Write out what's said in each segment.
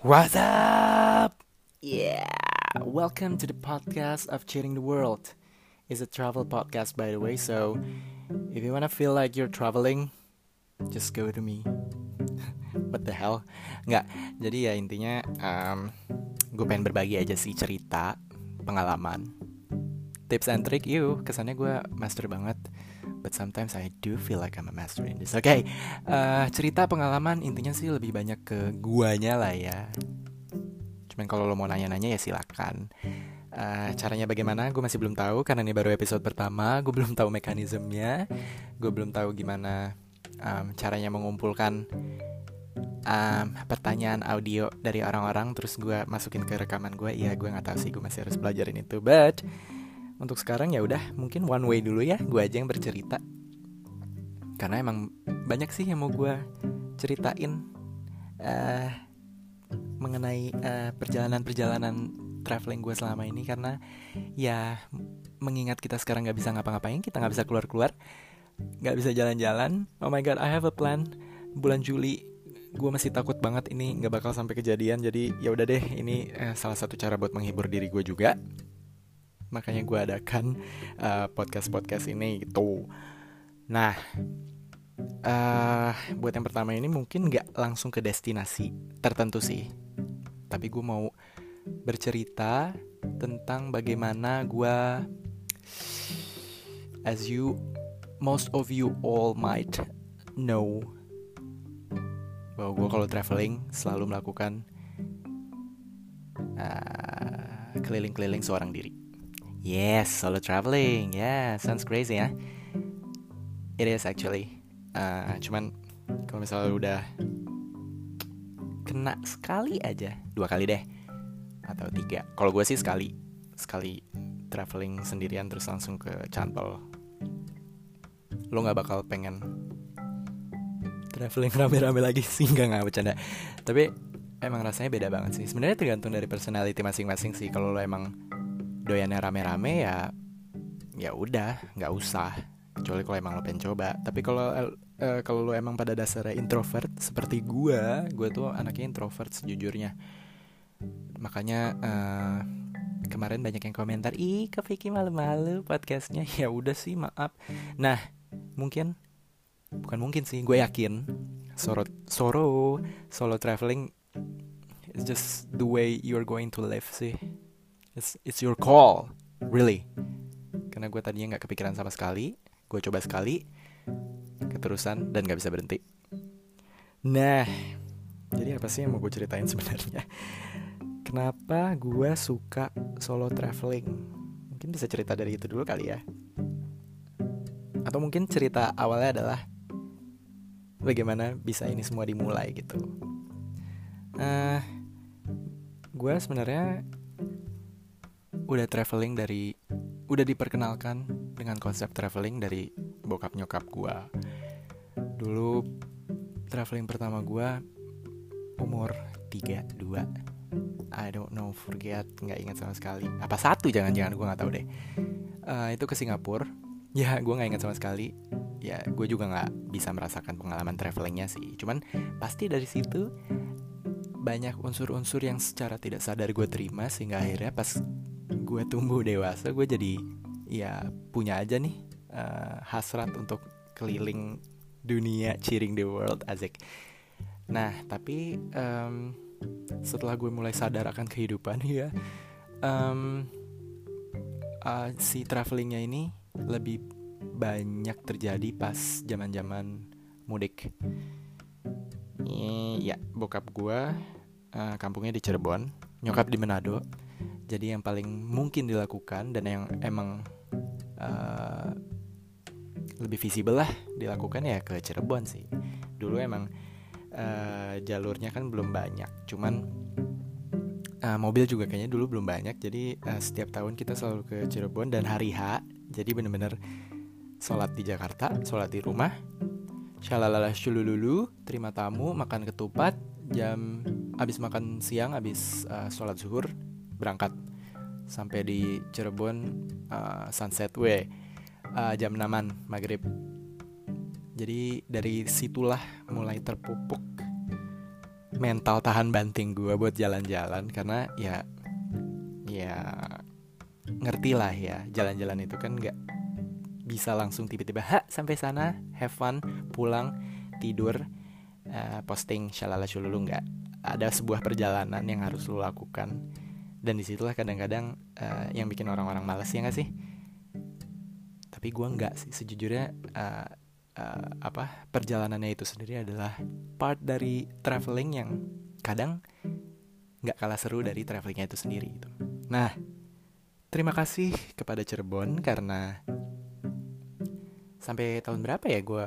What's up? Yeah, welcome to the podcast of Cheering the World. It's a travel podcast, by the way. So, if you wanna feel like you're traveling, just go to me. What the hell? Nggak. Jadi ya intinya, um, gue pengen berbagi aja sih cerita, pengalaman, tips and trick. You, kesannya gue master banget. But sometimes I do feel like I'm a master in this. Oke, okay, uh, cerita pengalaman intinya sih lebih banyak ke guanya lah ya. Cuman kalau lo mau nanya-nanya ya silakan. Uh, caranya bagaimana? Gue masih belum tahu karena ini baru episode pertama. Gue belum tahu mekanismenya. Gue belum tahu gimana um, caranya mengumpulkan um, pertanyaan audio dari orang-orang terus gue masukin ke rekaman gue. Iya, gue nggak tahu sih. Gue masih harus pelajarin itu. But untuk sekarang ya udah mungkin one way dulu ya. Gue aja yang bercerita. Karena emang banyak sih yang mau gue ceritain uh, mengenai perjalanan perjalanan-perjalanan traveling gue selama ini. Karena ya mengingat kita sekarang nggak bisa ngapa-ngapain kita nggak bisa keluar-keluar nggak bisa jalan-jalan oh my god I have a plan. Bulan Juli gue masih takut banget ini nggak bakal sampai kejadian. Jadi ya udah deh ini uh, salah satu cara buat menghibur diri gue juga makanya gue adakan uh, podcast-podcast ini gitu. Nah, uh, buat yang pertama ini mungkin nggak langsung ke destinasi tertentu sih, tapi gue mau bercerita tentang bagaimana gue, as you, most of you all might know, bahwa gue kalau traveling selalu melakukan uh, keliling-keliling seorang diri. Yes, solo traveling. Yeah, sounds crazy ya. It is actually. Uh, cuman kalau misalnya udah kena sekali aja, dua kali deh, atau tiga. Kalau gue sih sekali, sekali traveling sendirian terus langsung ke Cantol. Lo nggak bakal pengen traveling rame-rame lagi sih nggak nggak bercanda. Tapi emang rasanya beda banget sih. Sebenarnya tergantung dari personality masing-masing sih. Kalau lo emang doyannya rame-rame ya ya udah nggak usah. Kecuali kalau emang lo pengen coba. Tapi kalau uh, kalau lo emang pada dasarnya introvert seperti gue gue tuh anaknya introvert sejujurnya. Makanya uh, kemarin banyak yang komentar ih ke Vicky malu-malu podcastnya. Ya udah sih maaf. Nah mungkin bukan mungkin sih gue yakin solo solo solo traveling is just the way you're going to live sih It's, it's your call, really. Karena gue tadinya nggak kepikiran sama sekali, gue coba sekali, keterusan dan nggak bisa berhenti. Nah, jadi apa sih yang mau gue ceritain sebenarnya? Kenapa gue suka solo traveling? Mungkin bisa cerita dari itu dulu kali ya. Atau mungkin cerita awalnya adalah bagaimana bisa ini semua dimulai gitu. Uh, gue sebenarnya udah traveling dari udah diperkenalkan dengan konsep traveling dari bokap nyokap gue dulu traveling pertama gue umur 32 I don't know forget nggak ingat sama sekali. Apa satu? Jangan-jangan gue nggak tahu deh. Uh, itu ke Singapura. Ya gue nggak ingat sama sekali. Ya gue juga nggak bisa merasakan pengalaman travelingnya sih. Cuman pasti dari situ banyak unsur-unsur yang secara tidak sadar gue terima sehingga akhirnya pas gue tumbuh dewasa gue jadi ya punya aja nih uh, hasrat untuk keliling dunia cheering the world asik. Nah tapi um, setelah gue mulai sadar akan kehidupan ya um, uh, si travelingnya ini lebih banyak terjadi pas zaman zaman mudik. Ya bokap gue uh, kampungnya di Cirebon nyokap di Manado jadi yang paling mungkin dilakukan dan yang emang uh, lebih visible lah dilakukan ya ke Cirebon sih. Dulu emang uh, jalurnya kan belum banyak cuman uh, mobil juga kayaknya dulu belum banyak. Jadi uh, setiap tahun kita selalu ke Cirebon dan hari H jadi bener-bener sholat di Jakarta sholat di rumah. Shalalala shulululu terima tamu makan ketupat jam abis makan siang abis uh, sholat zuhur berangkat sampai di Cirebon uh, sunset way uh, jam 6 maghrib. Jadi dari situlah mulai terpupuk mental tahan banting gue buat jalan-jalan karena ya ya ngerti lah ya jalan-jalan itu kan nggak bisa langsung tiba-tiba ha sampai sana have fun pulang tidur uh, posting shalala shululu nggak. Ada sebuah perjalanan yang harus lo lakukan dan di situlah kadang-kadang uh, yang bikin orang-orang males ya nggak sih? Tapi gue nggak sih. Sejujurnya uh, uh, apa perjalanannya itu sendiri adalah part dari traveling yang kadang nggak kalah seru dari travelingnya itu sendiri gitu. Nah, terima kasih kepada Cirebon karena sampai tahun berapa ya gue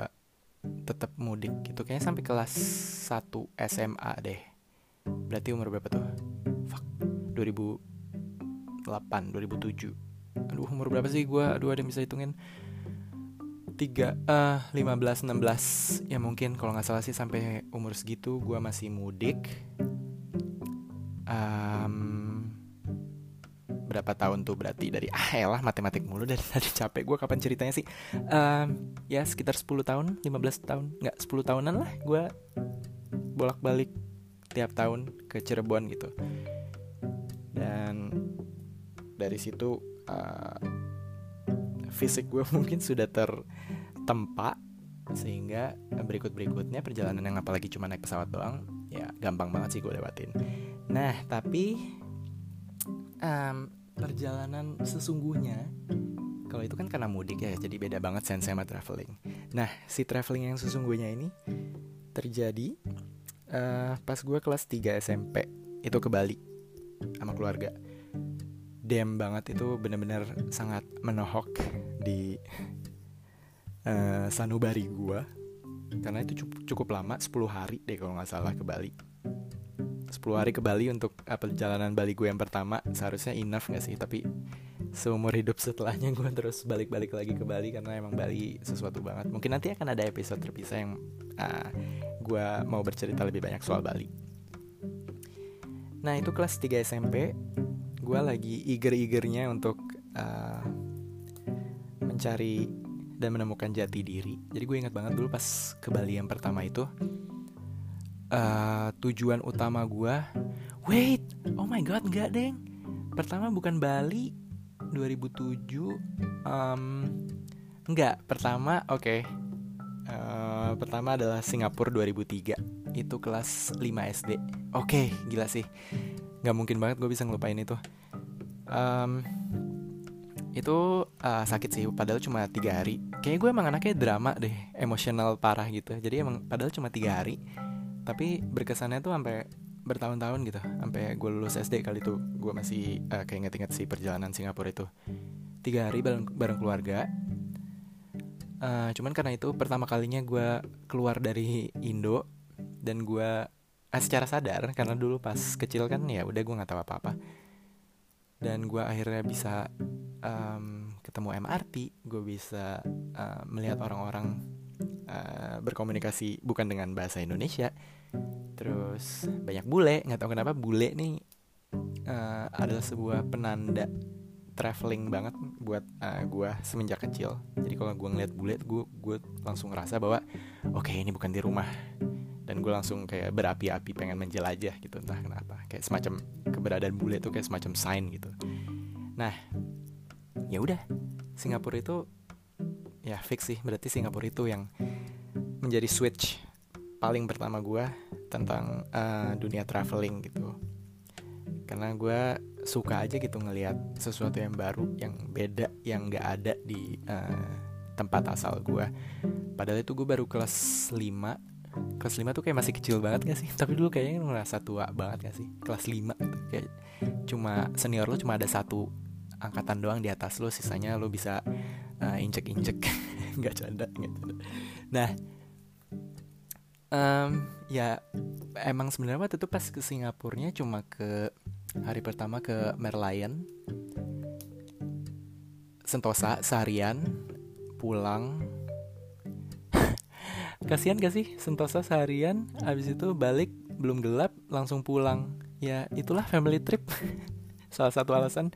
tetap mudik gitu? Kayaknya sampai kelas 1 SMA deh. Berarti umur berapa tuh 2008 2007 aduh umur berapa sih gue aduh ada yang bisa hitungin. Tiga uh, lima belas enam belas. Ya mungkin kalau nggak salah sih sampai umur segitu gue masih mudik. Um, berapa tahun tuh berarti? Dari ah ya lah matematik mulu dari tadi capek gue kapan ceritanya sih? Um, ya sekitar 10 tahun 15 tahun. Nggak 10 tahunan lah gue bolak balik tiap tahun ke Cirebon gitu dari situ uh, fisik gue mungkin sudah tertempa sehingga berikut-berikutnya perjalanan yang apalagi cuma naik pesawat doang ya gampang banget sih gue lewatin. Nah tapi um, perjalanan sesungguhnya kalau itu kan karena mudik ya jadi beda banget sense sama traveling. Nah si traveling yang sesungguhnya ini terjadi uh, pas gue kelas 3 SMP itu ke Bali sama keluarga dem banget itu bener-bener sangat menohok di uh, sanubari gua. Karena itu cukup, cukup lama 10 hari deh kalau nggak salah ke Bali. 10 hari ke Bali untuk uh, perjalanan Bali gue yang pertama seharusnya enough gak sih? Tapi seumur hidup setelahnya gue terus balik-balik lagi ke Bali karena emang Bali sesuatu banget. Mungkin nanti akan ada episode terpisah yang uh, gue mau bercerita lebih banyak soal Bali. Nah itu kelas 3 SMP gue lagi eager-eagernya untuk uh, mencari dan menemukan jati diri. Jadi gue ingat banget dulu pas ke Bali yang pertama itu uh, tujuan utama gue, wait, oh my god, enggak deng. Pertama bukan Bali 2007, um, enggak. Pertama, oke, okay. uh, pertama adalah Singapura 2003. Itu kelas 5 SD. Oke, okay, gila sih nggak mungkin banget gue bisa ngelupain itu. Um, itu uh, sakit sih padahal cuma tiga hari. Kayaknya gue emang anaknya drama deh emosional parah gitu. Jadi emang padahal cuma tiga hari tapi berkesannya tuh sampai bertahun-tahun gitu. Sampai gue lulus SD kali itu gue masih uh, kayak inget-inget si perjalanan Singapura itu. Tiga hari bareng bareng keluarga. Uh, cuman karena itu pertama kalinya gue keluar dari Indo dan gue secara sadar karena dulu pas kecil kan ya udah gue nggak tahu apa apa dan gue akhirnya bisa um, ketemu MRT gue bisa uh, melihat orang-orang uh, berkomunikasi bukan dengan bahasa Indonesia. Terus banyak bule nggak tahu kenapa bule nih uh, adalah sebuah penanda traveling banget buat uh, gue semenjak kecil. Jadi kalau gue ngeliat bule gue gue langsung ngerasa bahwa oke okay, ini bukan di rumah dan gue langsung kayak berapi-api pengen menjelajah gitu. Entah kenapa. Kayak semacam keberadaan bule itu kayak semacam sign gitu. Nah ya udah. Singapura itu ya fix sih. Berarti Singapura itu yang menjadi switch paling pertama gue tentang uh, dunia traveling gitu. Karena gue suka aja gitu ngelihat sesuatu yang baru yang beda yang gak ada di uh, tempat asal gue padahal itu gue baru kelas 5 kelas 5 tuh kayak masih kecil banget gak sih? Tapi dulu kayaknya ngerasa tua banget gak sih? Kelas 5 tuh kayak cuma senior lo cuma ada satu angkatan doang di atas lo sisanya lo bisa uh, injek-injek. Nggak canda nggak canda. Nah um, ya emang sebenarnya waktu itu pas ke Singapurnya cuma ke hari pertama ke Merlion. Sentosa seharian pulang kasihan gak sih? Sentosa seharian abis itu balik belum gelap langsung pulang. Ya itulah family trip. Salah satu alasan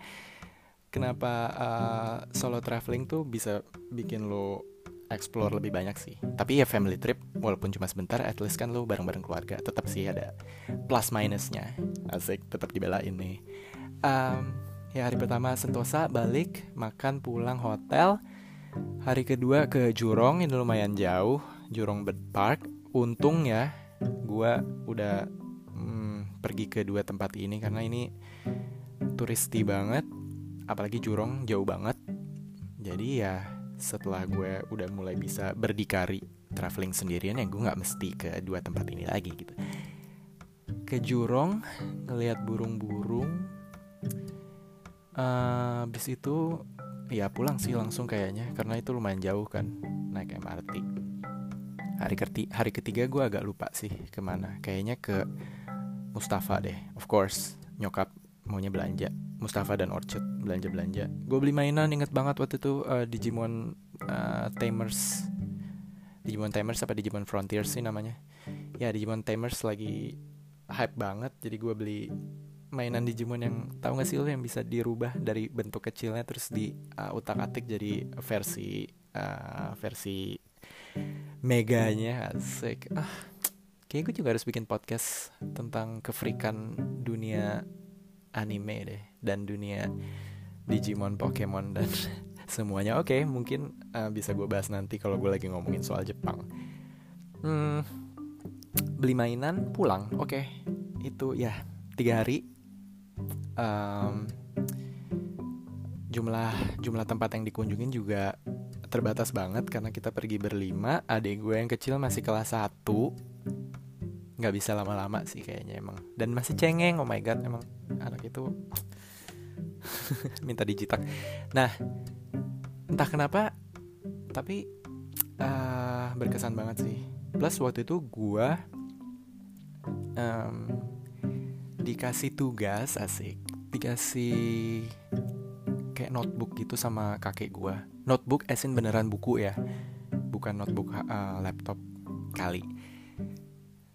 kenapa uh, solo traveling tuh bisa bikin lo explore lebih banyak sih. Tapi ya family trip walaupun cuma sebentar at least kan lu bareng-bareng keluarga tetap sih ada plus minusnya. Asik tetap dibela ini um, ya hari pertama Sentosa balik makan pulang hotel. Hari kedua ke Jurong ini lumayan jauh Jurong Bird Park. Untung ya gue udah hmm, pergi ke dua tempat ini karena ini turisti banget apalagi Jurong jauh banget. Jadi ya setelah gue udah mulai bisa berdikari traveling sendirian ya gue nggak mesti ke dua tempat ini lagi gitu. Ke Jurong ngelihat burung-burung uh, habis itu ya pulang sih langsung kayaknya karena itu lumayan jauh kan naik MRT hari ketiga hari ketiga gue agak lupa sih ke mana. Kayaknya ke Mustafa deh. Of course nyokap maunya belanja. Mustafa dan Orchard belanja belanja gue beli mainan inget banget waktu itu uh, Digimon uh, Tamers. Digimon Tamers apa Digimon Frontiers sih namanya? Ya Digimon Tamers lagi hype banget. Jadi gue beli mainan Digimon yang tahu gak sih lo yang bisa dirubah dari bentuk kecilnya terus di uh, utak atik jadi versi uh, versi meganya asik ah kayaknya gue juga harus bikin podcast tentang kefrikan dunia anime deh dan dunia Digimon, Pokemon dan semuanya. Oke, okay, mungkin uh, bisa gue bahas nanti kalau gue lagi ngomongin soal Jepang. Hmm, beli mainan, pulang. Oke, okay. itu ya tiga hari. Um, jumlah jumlah tempat yang dikunjungin juga terbatas banget karena kita pergi berlima. Adik gue yang kecil masih kelas 1 nggak bisa lama-lama sih kayaknya emang. Dan masih cengeng oh my god emang anak itu minta dijitak. Nah entah kenapa tapi uh, berkesan banget sih. Plus waktu itu gua um, dikasih tugas asik. Dikasih kayak notebook gitu sama kakek gua notebook esin beneran buku ya? Bukan notebook uh, laptop kali.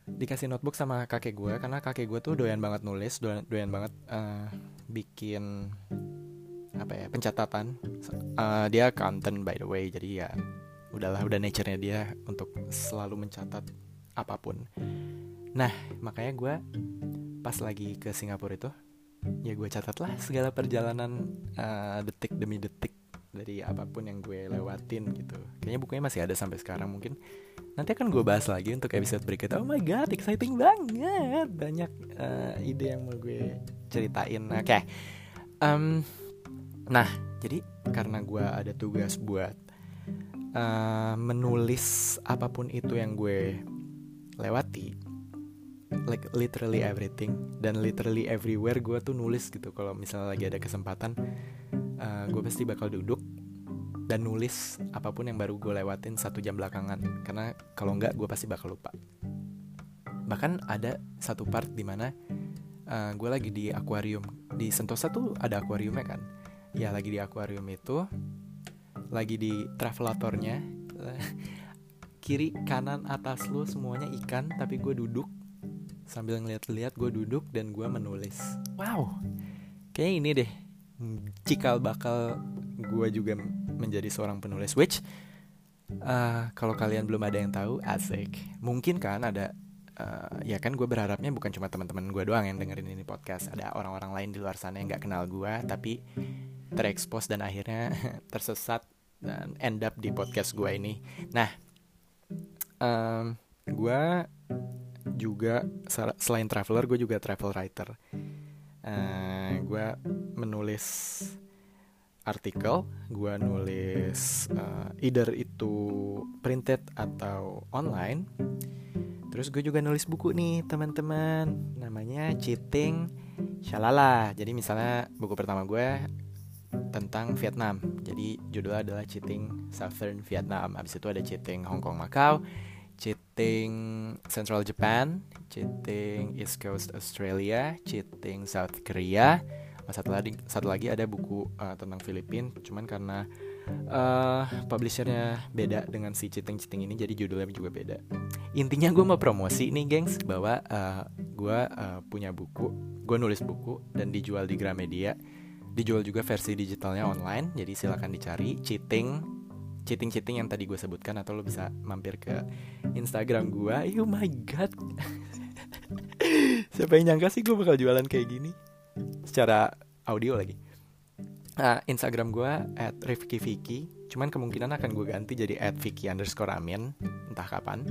Dikasih notebook sama kakek gue karena kakek gue tuh doyan banget nulis doyan, doyan banget uh, bikin apa ya pencatatan. Uh, dia accountant by the way jadi ya udahlah udah nature-nya dia untuk selalu mencatat apa pun. Nah makanya gue pas lagi ke Singapura itu ya gue catatlah segala perjalanan uh, detik demi detik dari apa pun yang gue lewatin gitu. Kayaknya bukunya masih ada sampai sekarang mungkin. Nanti akan gue bahas lagi untuk episode berikutnya. Oh my god exciting banget. Banyak uh, ide yang mau gue ceritain. Oke. Okay. um, nah jadi karena gue ada tugas buat uh, menulis apa pun itu yang gue lewati like literally everything dan literally everywhere gue tuh nulis gitu. Kalau misalnya lagi ada kesempatan uh, gue pasti bakal duduk dan nulis apa pun yang baru gue lewatin satu jam belakangan. Karena kalau nggak gue pasti bakal lupa. Bahkan ada satu part di mana uh, eh, gue lagi di akuarium. Di Sentosa tuh ada akuariumnya kan? Ya lagi di akuarium itu lagi di travelatornya. Kiri kanan atas lu semuanya ikan tapi gue duduk. Sambil ngeliat-liat gue duduk dan gue menulis. Wow. Kayak ini deh cikal bakal gue juga menjadi seorang penulis which uh, kalau kalian belum ada yang tahu asik. Mungkin kan ada uh, ya kan gue berharapnya bukan cuma teman-teman gue doang yang dengerin ini podcast. Ada orang-orang lain di luar sana yang nggak kenal gue tapi terekspos dan akhirnya tersesat dan end up di podcast gue ini. Nah um, gue juga selain traveler gue juga travel writer uh, gue menulis artikel, gue nulis uh, either itu printed atau online. Terus gue juga nulis buku nih teman-teman, namanya Cheating Shalala. Jadi misalnya buku pertama gue tentang Vietnam. Jadi judulnya adalah Cheating Southern Vietnam. Habis itu ada Cheating Hong Kong Macau, Cheating Central Japan, Cheating East Coast Australia, Cheating South Korea. Satu lagi satu lagi ada buku uh, tentang Filipina cuman karena uh, publishernya beda dengan si Citing Citing ini jadi judulnya juga beda. Intinya gue mau promosi nih gengs. Bahwa uh, gue uh, punya buku gue nulis buku dan dijual di Gramedia. Dijual juga versi digitalnya online jadi silahkan dicari. Citing cheating-cheating yang tadi gue sebutkan atau lo bisa mampir ke Instagram gue. Oh my god. Siapa yang nyangka sih gue bakal jualan kayak gini? Secara audio lagi. Uh, Instagram gue at Rifki Vicky. Cuman kemungkinan akan gue ganti jadi at Vicky underscore Amin. Entah kapan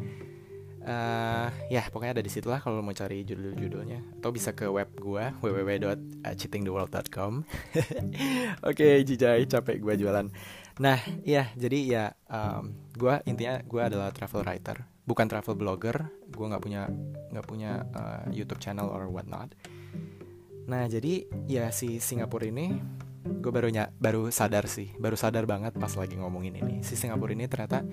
uh, ya pokoknya ada di situ lah kalau mau cari judul-judulnya atau bisa ke web gue www.cheatingtheworld.com oke okay, jijai capek gue jualan nah ya jadi ya um, gue intinya gue adalah travel writer bukan travel blogger gue nggak punya nggak punya uh, YouTube channel or whatnot nah jadi ya si Singapura ini gue baru baru sadar sih baru sadar banget pas lagi ngomongin ini si Singapura ini ternyata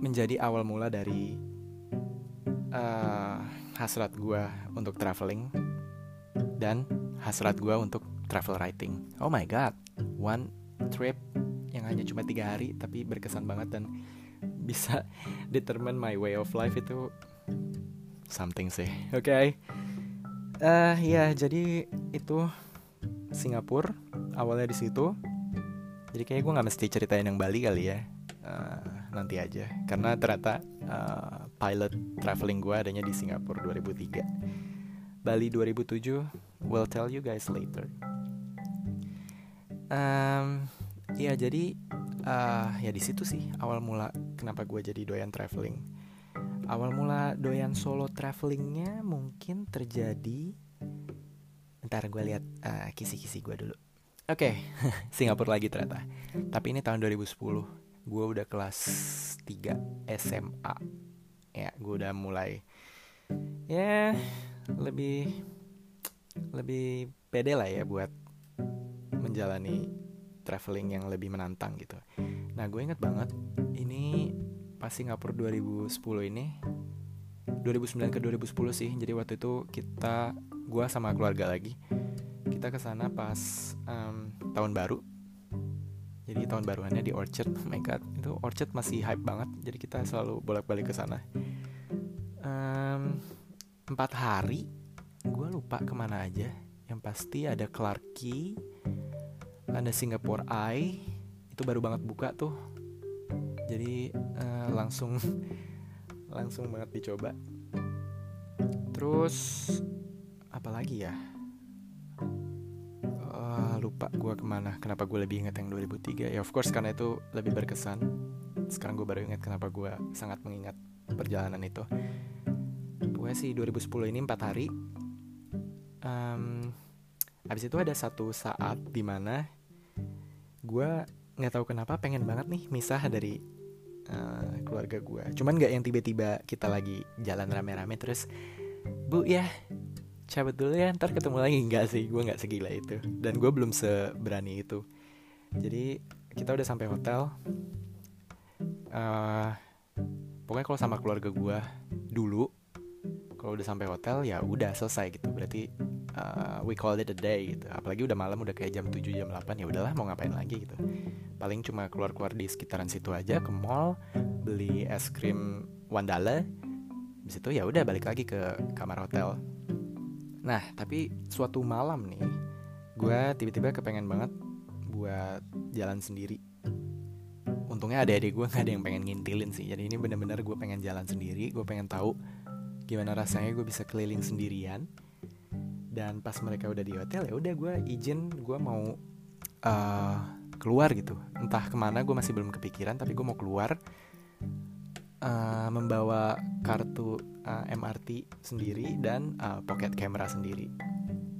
menjadi awal mula dari uh, hasrat gue untuk traveling dan hasrat gue untuk travel writing. Oh my god, one trip yang hanya cuma tiga hari tapi berkesan banget dan bisa determine my way of life itu something sih. Oke, okay. uh, ya jadi itu Singapura awalnya di situ. Jadi kayaknya gue nggak mesti ceritain yang Bali kali ya. Uh, nanti aja karena ternyata uh, pilot traveling gue adanya di Singapura 2003 Bali 2007 will tell you guys later um, ya jadi uh, ya di situ sih awal mula kenapa gue jadi doyan traveling. Awal mula doyan solo travelingnya mungkin terjadi ntar gue lihat uh, kisi-kisi gue dulu. Oke okay. Singapura lagi ternyata. Tapi ini tahun 2010 gue udah kelas 3 SMA ya gue udah mulai ya lebih lebih pede lah ya buat menjalani traveling yang lebih menantang gitu. Nah gue inget banget ini pas Singapura 2010 ini 2009 ke 2010 sih jadi waktu itu kita gue sama keluarga lagi kita ke sana pas um, tahun baru. Jadi tahun baruannya di Orchard oh my god itu Orchard masih hype banget jadi kita selalu bolak-balik ke sana. Um, empat hari gue lupa ke mana aja. Yang pasti ada Clark Key ada Singapore Eye. Itu baru banget buka tuh. Jadi uh, langsung langsung banget dicoba. Terus apa lagi ya? Lupa gue ke mana kenapa gue lebih ingat yang 2003 ya of course karena itu lebih berkesan. Sekarang gue baru ingat kenapa gue sangat mengingat perjalanan itu. Gue sih 2010 ini empat hari. Um, abis itu ada satu saat di mana gue nggak tahu kenapa pengen banget nih misah dari uh, keluarga gue cuman nggak yang tiba-tiba kita lagi jalan rame-rame terus bu ya cabut dulu ya ntar ketemu lagi. Nggak sih gue nggak segila itu. Dan gue belum seberani itu. Jadi kita udah sampai hotel. Uh, pokoknya kalau sama keluarga gue dulu kalau udah sampai hotel ya udah selesai gitu. Berarti uh, we call it a day gitu apalagi udah malam udah kayak jam 7 jam 8 ya udahlah mau ngapain lagi gitu paling cuma keluar-keluar di sekitaran situ aja ke mall beli es krim Wandala Habis itu ya udah balik lagi ke kamar hotel Nah, tapi suatu malam nih, gue tiba-tiba kepengen banget buat jalan sendiri. Untungnya ada adik gue gak ada yang pengen ngintilin sih. Jadi ini bener-bener gue pengen jalan sendiri, gue pengen tahu gimana rasanya gue bisa keliling sendirian. Dan pas mereka udah di hotel ya udah gue izin gue mau uh, keluar gitu. Entah ke mana gue masih belum kepikiran, tapi gue mau keluar uh, membawa kartu uh, eh, MRT sendiri dan uh, pocket camera sendiri.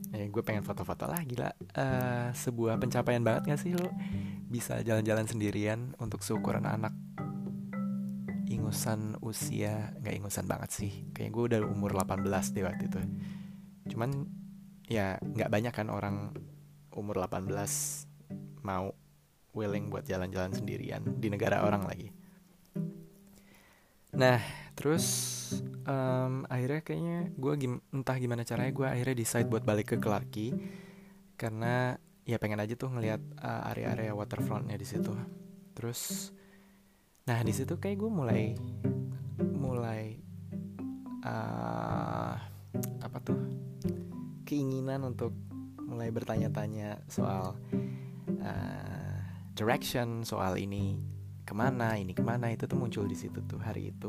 Ya, gue pengen foto-foto lah gila. Uh, sebuah pencapaian banget gak sih lo bisa jalan-jalan sendirian untuk seukuran anak ingusan usia nggak ingusan banget sih kayak gue udah umur 18 deh waktu itu cuman ya nggak banyak kan orang umur 18 mau willing buat jalan-jalan sendirian di negara orang lagi Nah, terus um, akhirnya kayaknya gue gim entah gimana caranya gue akhirnya decide buat balik ke Clarky karena ya pengen aja tuh ngelihat uh, area-area waterfrontnya di situ. Terus, nah di situ kayak gue mulai mulai uh, apa tuh keinginan untuk mulai bertanya-tanya soal uh, direction, soal ini ke mana ini ke mana itu tuh muncul di situ tuh hari itu.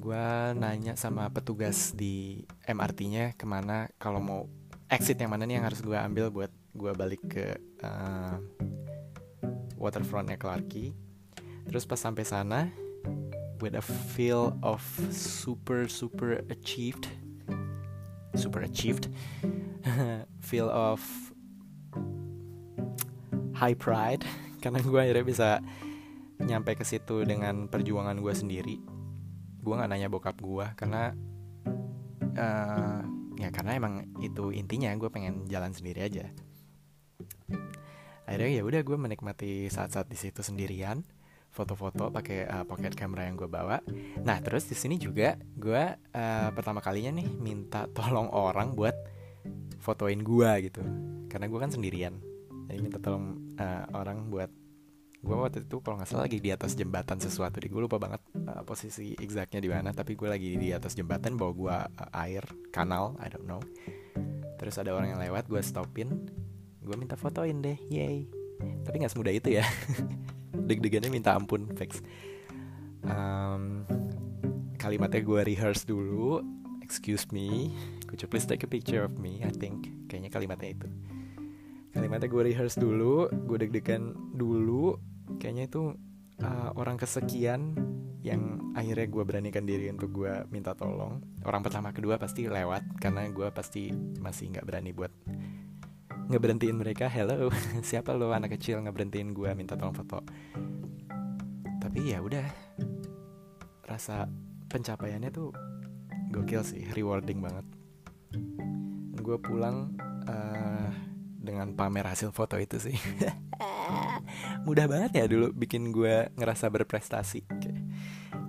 Gue nanya sama petugas di MRT-nya ke mana kalau mau exit yang mana nih yang harus gue ambil buat gue balik ke uh, waterfrontnya Clarky terus pas sampai sana with a feel of super super achieved super achieved feel of high pride karena gue akhirnya bisa nyampe ke situ dengan perjuangan gue sendiri. Gue nggak nanya bokap gue karena uh, ya karena emang itu intinya gue pengen jalan sendiri aja. Akhirnya ya udah gue menikmati saat-saat di situ sendirian foto-foto pakai uh, pocket camera yang gue bawa. Nah terus di sini juga gue uh, pertama kalinya nih minta tolong orang buat fotoin gue gitu, karena gue kan sendirian. Jadi minta tolong uh, orang buat gue waktu itu kalau nggak salah lagi di atas jembatan sesuatu di gue lupa banget uh, posisi exactnya di mana tapi gue lagi di atas jembatan bawa gue uh, air kanal I don't know. Terus ada orang yang lewat gue stopin. Gue minta fotoin deh yay tapi nggak semudah itu ya. Deg-degannya minta ampun Vex. Um, kalimatnya gue rehearse dulu. Excuse me. Could you please take a picture of me? I think kayaknya kalimatnya itu. Kalimatnya gue rehearse dulu gue deg-degan dulu. Kayaknya itu uh, orang kesekian yang akhirnya gue beranikan diri untuk gue minta tolong. Orang pertama kedua pasti lewat karena gue pasti masih nggak berani buat ngeberhentiin mereka hello siapa lo anak kecil ngeberhentiin gue minta tolong foto. Tapi ya udah rasa pencapaiannya tuh gokil sih rewarding banget. Gue pulang uh, dengan pamer hasil foto itu sih. Mudah banget ya dulu bikin gue ngerasa berprestasi.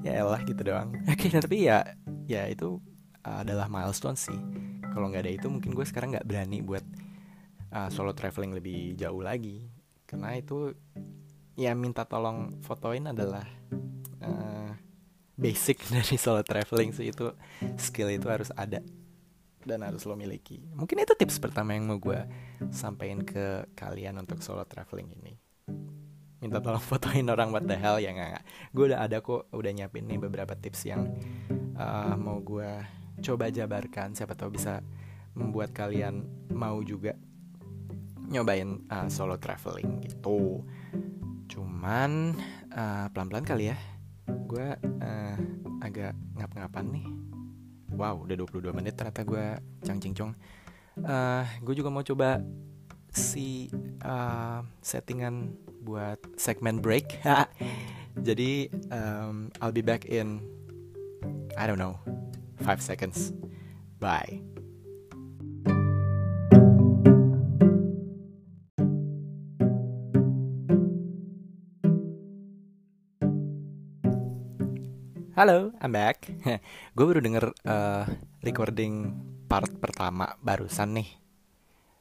Ya elah gitu doang. Oke tapi ya ya itu adalah milestone sih. Kalau nggak ada itu mungkin gue sekarang nggak berani buat uh, solo traveling lebih jauh lagi. Karena itu ya minta tolong fotoin adalah uh, basic dari solo traveling sih. Itu skill itu harus ada dan harus lo miliki. Mungkin itu tips pertama yang mau gue sampaikan ke kalian untuk solo traveling ini. Minta tolong fotoin orang what the hell? Ya nggak gue udah ada kok udah nyiapin nih beberapa tips yang uh, mau gue coba jabarkan. Siapa tahu bisa membuat kalian mau juga nyobain uh, solo traveling gitu. Cuman uh, pelan-pelan kali ya. Gue uh, agak ngap-ngapan nih. Wow udah 22 menit ternyata gue cang cong uh, gue juga mau coba si uh, settingan buat segmen break. Jadi um, I'll be back in I don't know 5 seconds. Bye Halo, I'm back. gue baru denger uh, recording part pertama barusan nih.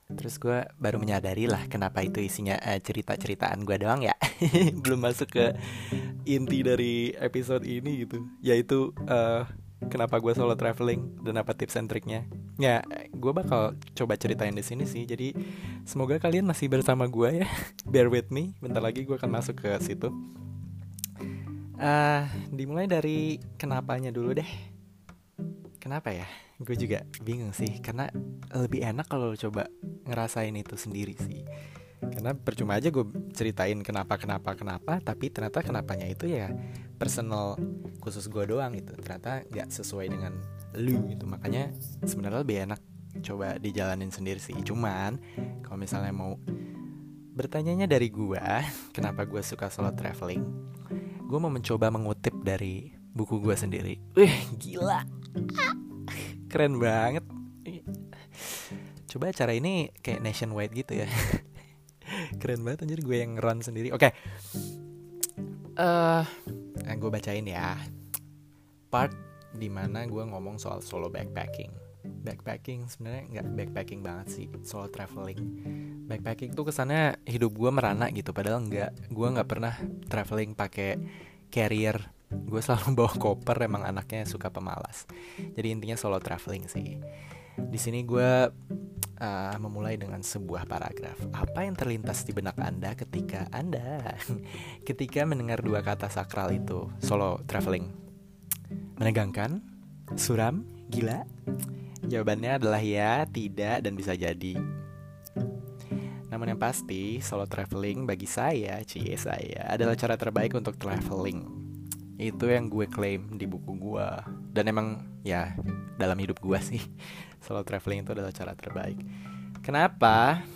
Terus gue baru menyadari lah kenapa itu isinya uh, cerita-ceritaan gue doang ya. Belum masuk ke inti dari episode ini gitu. Yaitu uh, kenapa gue solo traveling dan apa tips and triknya. Ya, gue bakal coba ceritain di sini sih. Jadi semoga kalian masih bersama gue ya. Bear with me. Bentar lagi gue akan masuk ke situ. Uh, dimulai dari kenapanya dulu deh. Kenapa ya? Gue juga bingung sih, karena lebih enak kalau coba ngerasain itu sendiri sih. Karena percuma aja gue ceritain kenapa kenapa kenapa, tapi ternyata kenapanya itu ya personal khusus gue doang gitu. Ternyata nggak sesuai dengan lu gitu. Makanya sebenarnya lebih enak coba dijalanin sendiri sih. Cuman kalau misalnya mau bertanyanya dari gue, kenapa gue suka solo traveling? Gue mau mencoba mengutip dari buku gue sendiri. Wih, gila. Keren banget. Coba acara ini kayak nationwide gitu ya. Keren banget anjir gue yang run sendiri. Oke. Okay. Uh, gue bacain ya. Part di mana gue ngomong soal solo backpacking. Backpacking sebenarnya nggak backpacking banget sih, solo traveling. Backpacking tuh kesannya hidup gue merana gitu, padahal nggak. Gue nggak pernah traveling pakai carrier. Gue selalu bawa koper, emang anaknya suka pemalas. Jadi intinya solo traveling sih. Di sini gue uh, memulai dengan sebuah paragraf. Apa yang terlintas di benak Anda ketika Anda ketika mendengar dua kata sakral itu? Solo traveling. Menegangkan? Suram? Gila? Jawabannya adalah ya, tidak, dan bisa jadi. Namun yang pasti, solo traveling bagi saya, cie saya, adalah cara terbaik untuk traveling. Itu yang gue klaim di buku gue. Dan emang ya dalam hidup gue sih, solo traveling itu adalah cara terbaik. Kenapa?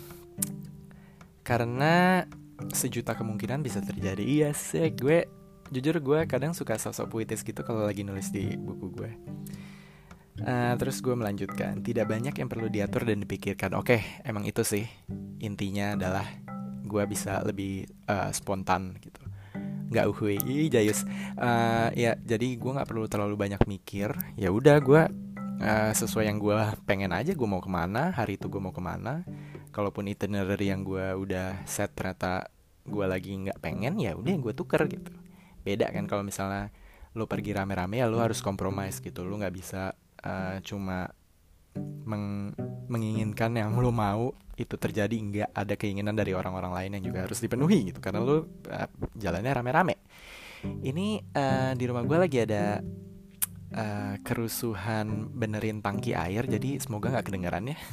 Karena sejuta kemungkinan bisa terjadi. Iya sih, gue jujur gue kadang suka sosok puitis gitu kalau lagi nulis di buku gue. Uh, terus gue melanjutkan, tidak banyak yang perlu diatur dan dipikirkan. Oke, okay, emang itu sih intinya adalah gue bisa lebih uh, spontan gitu. Gak uhui, jayus. Uh, ya, jadi gue nggak perlu terlalu banyak mikir. Ya udah, gue uh, sesuai yang gue pengen aja. Gue mau ke mana, hari itu gue mau ke mana. Kalaupun itinerary yang gue udah set ternyata gue lagi nggak pengen, ya udah gue tuker gitu. Beda kan kalau misalnya lo pergi rame-rame ya lo harus kompromis gitu. Lo nggak bisa uh, cuma meng menginginkan yang lo mau itu terjadi nggak ada keinginan dari orang-orang lain yang juga harus dipenuhi gitu. Karena lo uh, jalannya rame-rame. Ini uh, di rumah gue lagi ada uh, kerusuhan benerin tangki air jadi semoga nggak kedengaran ya.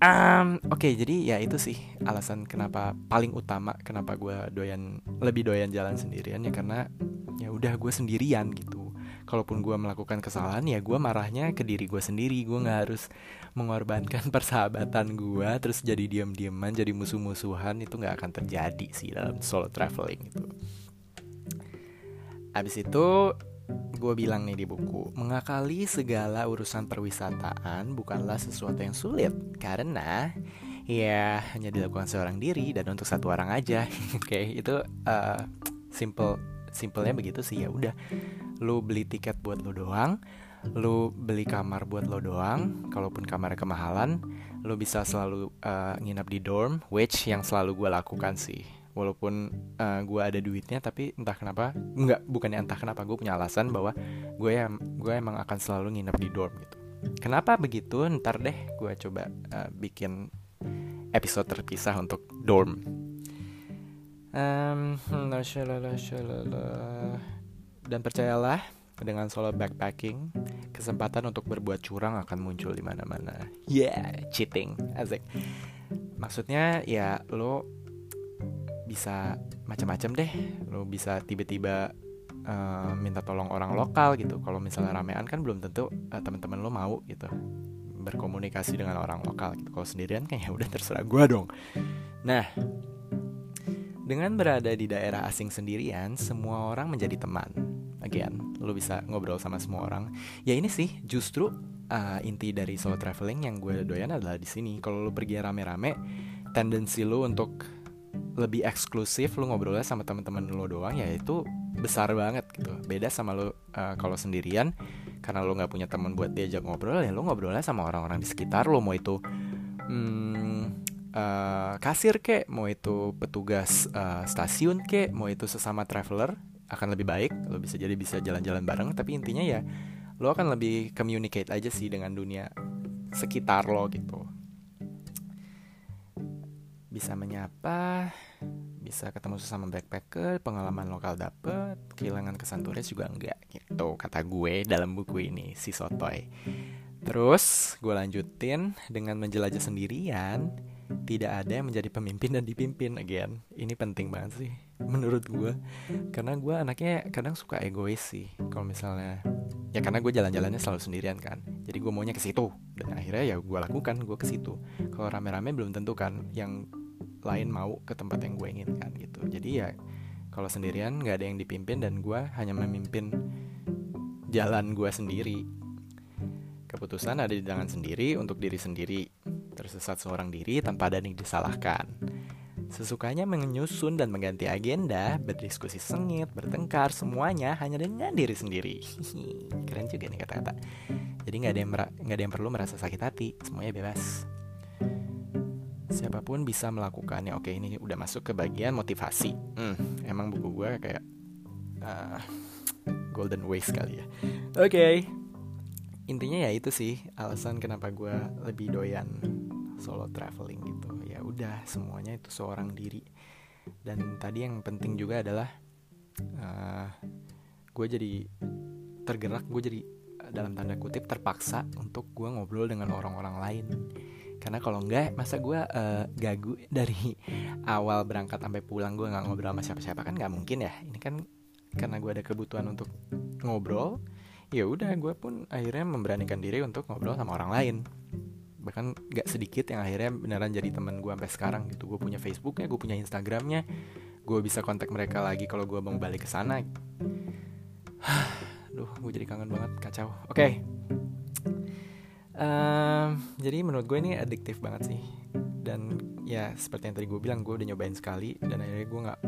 Um, oke okay, jadi ya itu sih alasan kenapa paling utama kenapa gue doyan lebih doyan jalan sendirian ya karena ya udah gue sendirian gitu kalaupun gue melakukan kesalahan ya gue marahnya ke diri gue sendiri. Gue nggak harus mengorbankan persahabatan gue terus jadi diam-diaman jadi musuh-musuhan itu nggak akan terjadi sih dalam solo traveling itu abis itu gue bilang nih di buku mengakali segala urusan perwisataan bukanlah sesuatu yang sulit karena ya hanya dilakukan seorang diri dan untuk satu orang aja. Oke okay, itu uh, simple simpelnya begitu sih ya udah lu beli tiket buat lu doang lu beli kamar buat lo doang kalaupun kamarnya kemahalan lu bisa selalu uh, nginep di dorm which yang selalu gue lakukan sih. Walaupun uh, eh, gue ada duitnya tapi entah kenapa nggak bukannya entah kenapa gue punya alasan bahwa gue ya gue emang akan selalu nginep di dorm gitu. Kenapa begitu? Ntar deh gue coba uh, bikin episode terpisah untuk dorm. Um, dan percayalah, dengan solo backpacking, kesempatan untuk berbuat curang akan muncul di mana-mana. Yeah, cheating, asik. Maksudnya ya lo bisa macam-macam deh. Lo bisa tiba-tiba uh, minta tolong orang lokal gitu. Kalau misalnya ramean kan belum tentu uh, teman-teman lo mau gitu berkomunikasi dengan orang lokal gitu. Kalau sendirian kan ya udah terserah gue dong. Nah, dengan berada di daerah asing sendirian, semua orang menjadi teman again lo bisa ngobrol sama semua orang. Ya ini sih justru uh, inti dari solo traveling yang gue doyan adalah di sini. Kalau lo pergi rame-rame tendensi lo untuk lebih eksklusif lo ngobrolnya sama teman-teman lo doang ya itu besar banget gitu. Beda sama lo uh, kalau sendirian karena lo nggak punya teman buat diajak ngobrol ya lo ngobrolnya sama orang-orang di sekitar lo mau itu hmm, uh, kasir kek mau itu petugas uh, stasiun kek mau itu sesama traveler akan lebih baik lo bisa jadi bisa jalan-jalan bareng tapi intinya ya lo akan lebih communicate aja sih dengan dunia sekitar lo gitu. Bisa menyapa bisa ketemu sesama backpacker pengalaman lokal dapet kehilangan kesan turis juga enggak gitu kata gue dalam buku ini si sotoy. Terus gue lanjutin dengan menjelajah sendirian tidak ada yang menjadi pemimpin dan dipimpin again. Ini penting banget sih menurut gue karena gue anaknya kadang suka egois sih kalau misalnya. Ya karena gue jalan-jalannya selalu sendirian kan. Jadi gue maunya ke situ. Dan akhirnya ya gue lakukan gue ke situ. Kalau rame-rame belum tentu kan yang lain mau ke tempat yang gue inginkan gitu. Jadi ya kalau sendirian nggak ada yang dipimpin dan gue hanya memimpin jalan gue sendiri. Keputusan ada di tangan sendiri untuk diri sendiri. Tersesat seorang diri tanpa ada yang disalahkan. Sesukanya menyusun dan mengganti agenda, berdiskusi sengit, bertengkar, semuanya hanya dengan diri sendiri. Keren juga nih kata-kata. Jadi nggak ada yang ada yang perlu merasa sakit hati, semuanya bebas. Siapa pun bisa melakukannya. Oke, ini udah masuk ke bagian motivasi. Hmm, emang buku gue kayak uh, golden waste kali ya. Oke, okay. intinya ya itu sih alasan kenapa gue lebih doyan solo traveling gitu udah semuanya itu seorang diri. Dan tadi yang penting juga adalah uh, eh, gue jadi tergerak gue jadi dalam tanda kutip terpaksa untuk gue ngobrol dengan orang-orang lain. Karena kalau enggak masa gue uh, gagu dari awal berangkat sampai pulang gue nggak ngobrol sama siapa-siapa kan nggak mungkin ya. Ini kan karena gue ada kebutuhan untuk ngobrol ya udah gue pun akhirnya memberanikan diri untuk ngobrol sama orang lain bahkan gak sedikit yang akhirnya beneran jadi teman gue sampai sekarang gitu. Gue punya Facebooknya gue punya Instagramnya gue bisa kontak mereka lagi kalau gue mau balik ke sana. Duh gue jadi kangen banget kacau. Oke. Okay. um, jadi menurut gue ini adiktif banget sih. Dan ya seperti yang tadi gue bilang gue udah nyobain sekali dan akhirnya gue nggak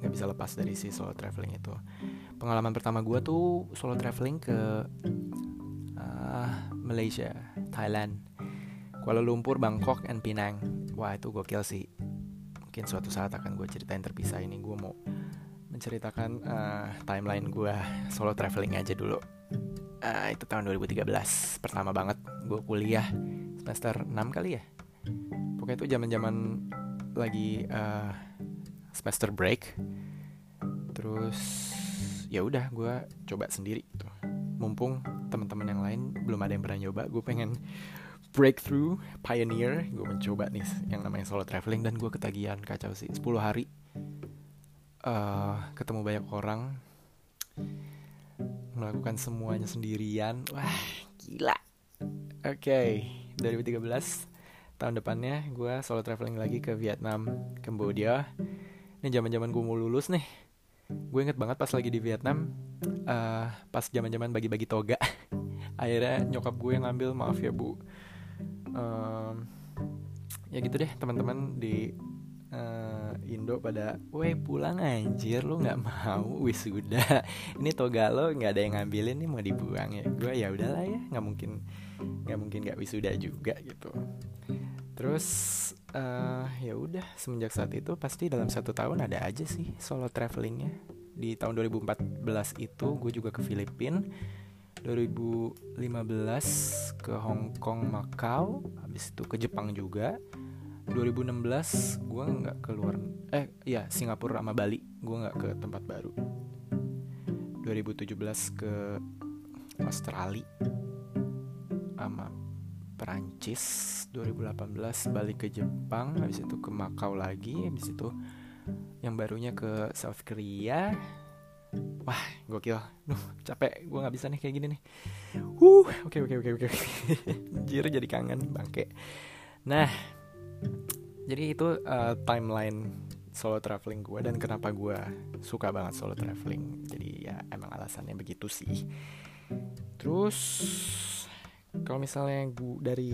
nggak bisa lepas dari si solo traveling itu. Pengalaman pertama gue tuh solo traveling ke uh, Malaysia Thailand Kuala Lumpur, Bangkok, and Penang. Wah itu gokil sih. Mungkin suatu saat akan gue ceritain terpisah ini. Gue mau menceritakan uh, timeline gue solo traveling aja dulu. Uh, itu tahun 2013. Pertama banget gue kuliah semester 6 kali ya. Pokoknya itu zaman zaman lagi uh, semester break. Terus ya udah gue coba sendiri tuh. Mumpung teman-teman yang lain belum ada yang pernah nyoba, gue pengen breakthrough pioneer. Gue mencoba nih yang namanya solo traveling dan gue ketagihan kacau sih. 10 hari uh, ketemu banyak orang melakukan semuanya sendirian. Wah gila. Oke okay, 2013 tahun depannya gue solo traveling lagi ke Vietnam Cambodia. Ini zaman zaman gue mau lulus nih. Gue inget banget pas lagi di Vietnam uh, pas zaman zaman bagi-bagi toga. Akhirnya nyokap gue yang ngambil maaf ya bu um, ya gitu deh teman-teman di uh, Indo pada, weh pulang anjir lu nggak mau wisuda, ini toga lo nggak ada yang ngambilin nih mau dibuang ya, gue ya udahlah ya nggak mungkin nggak mungkin nggak wisuda juga gitu. Terus uh, ya udah semenjak saat itu pasti dalam satu tahun ada aja sih solo travelingnya. Di tahun 2014 itu gue juga ke Filipina 2015 ke Hong Kong Macau habis itu ke Jepang juga. 2016 gue nggak keluar eh iya Singapura sama Bali gue nggak ke tempat baru. 2017 ke Australia sama Perancis. 2018 balik ke Jepang habis itu ke Macau lagi habis itu yang barunya ke South Korea wah gokil. Duh capek. Gue nggak bisa nih kayak gini nih. Uh oke oke oke oke jir jadi kangen bangke. Nah jadi itu uh, timeline solo traveling gue dan kenapa gue suka banget solo traveling. Jadi ya emang alasannya begitu sih. Terus kalau misalnya gue dari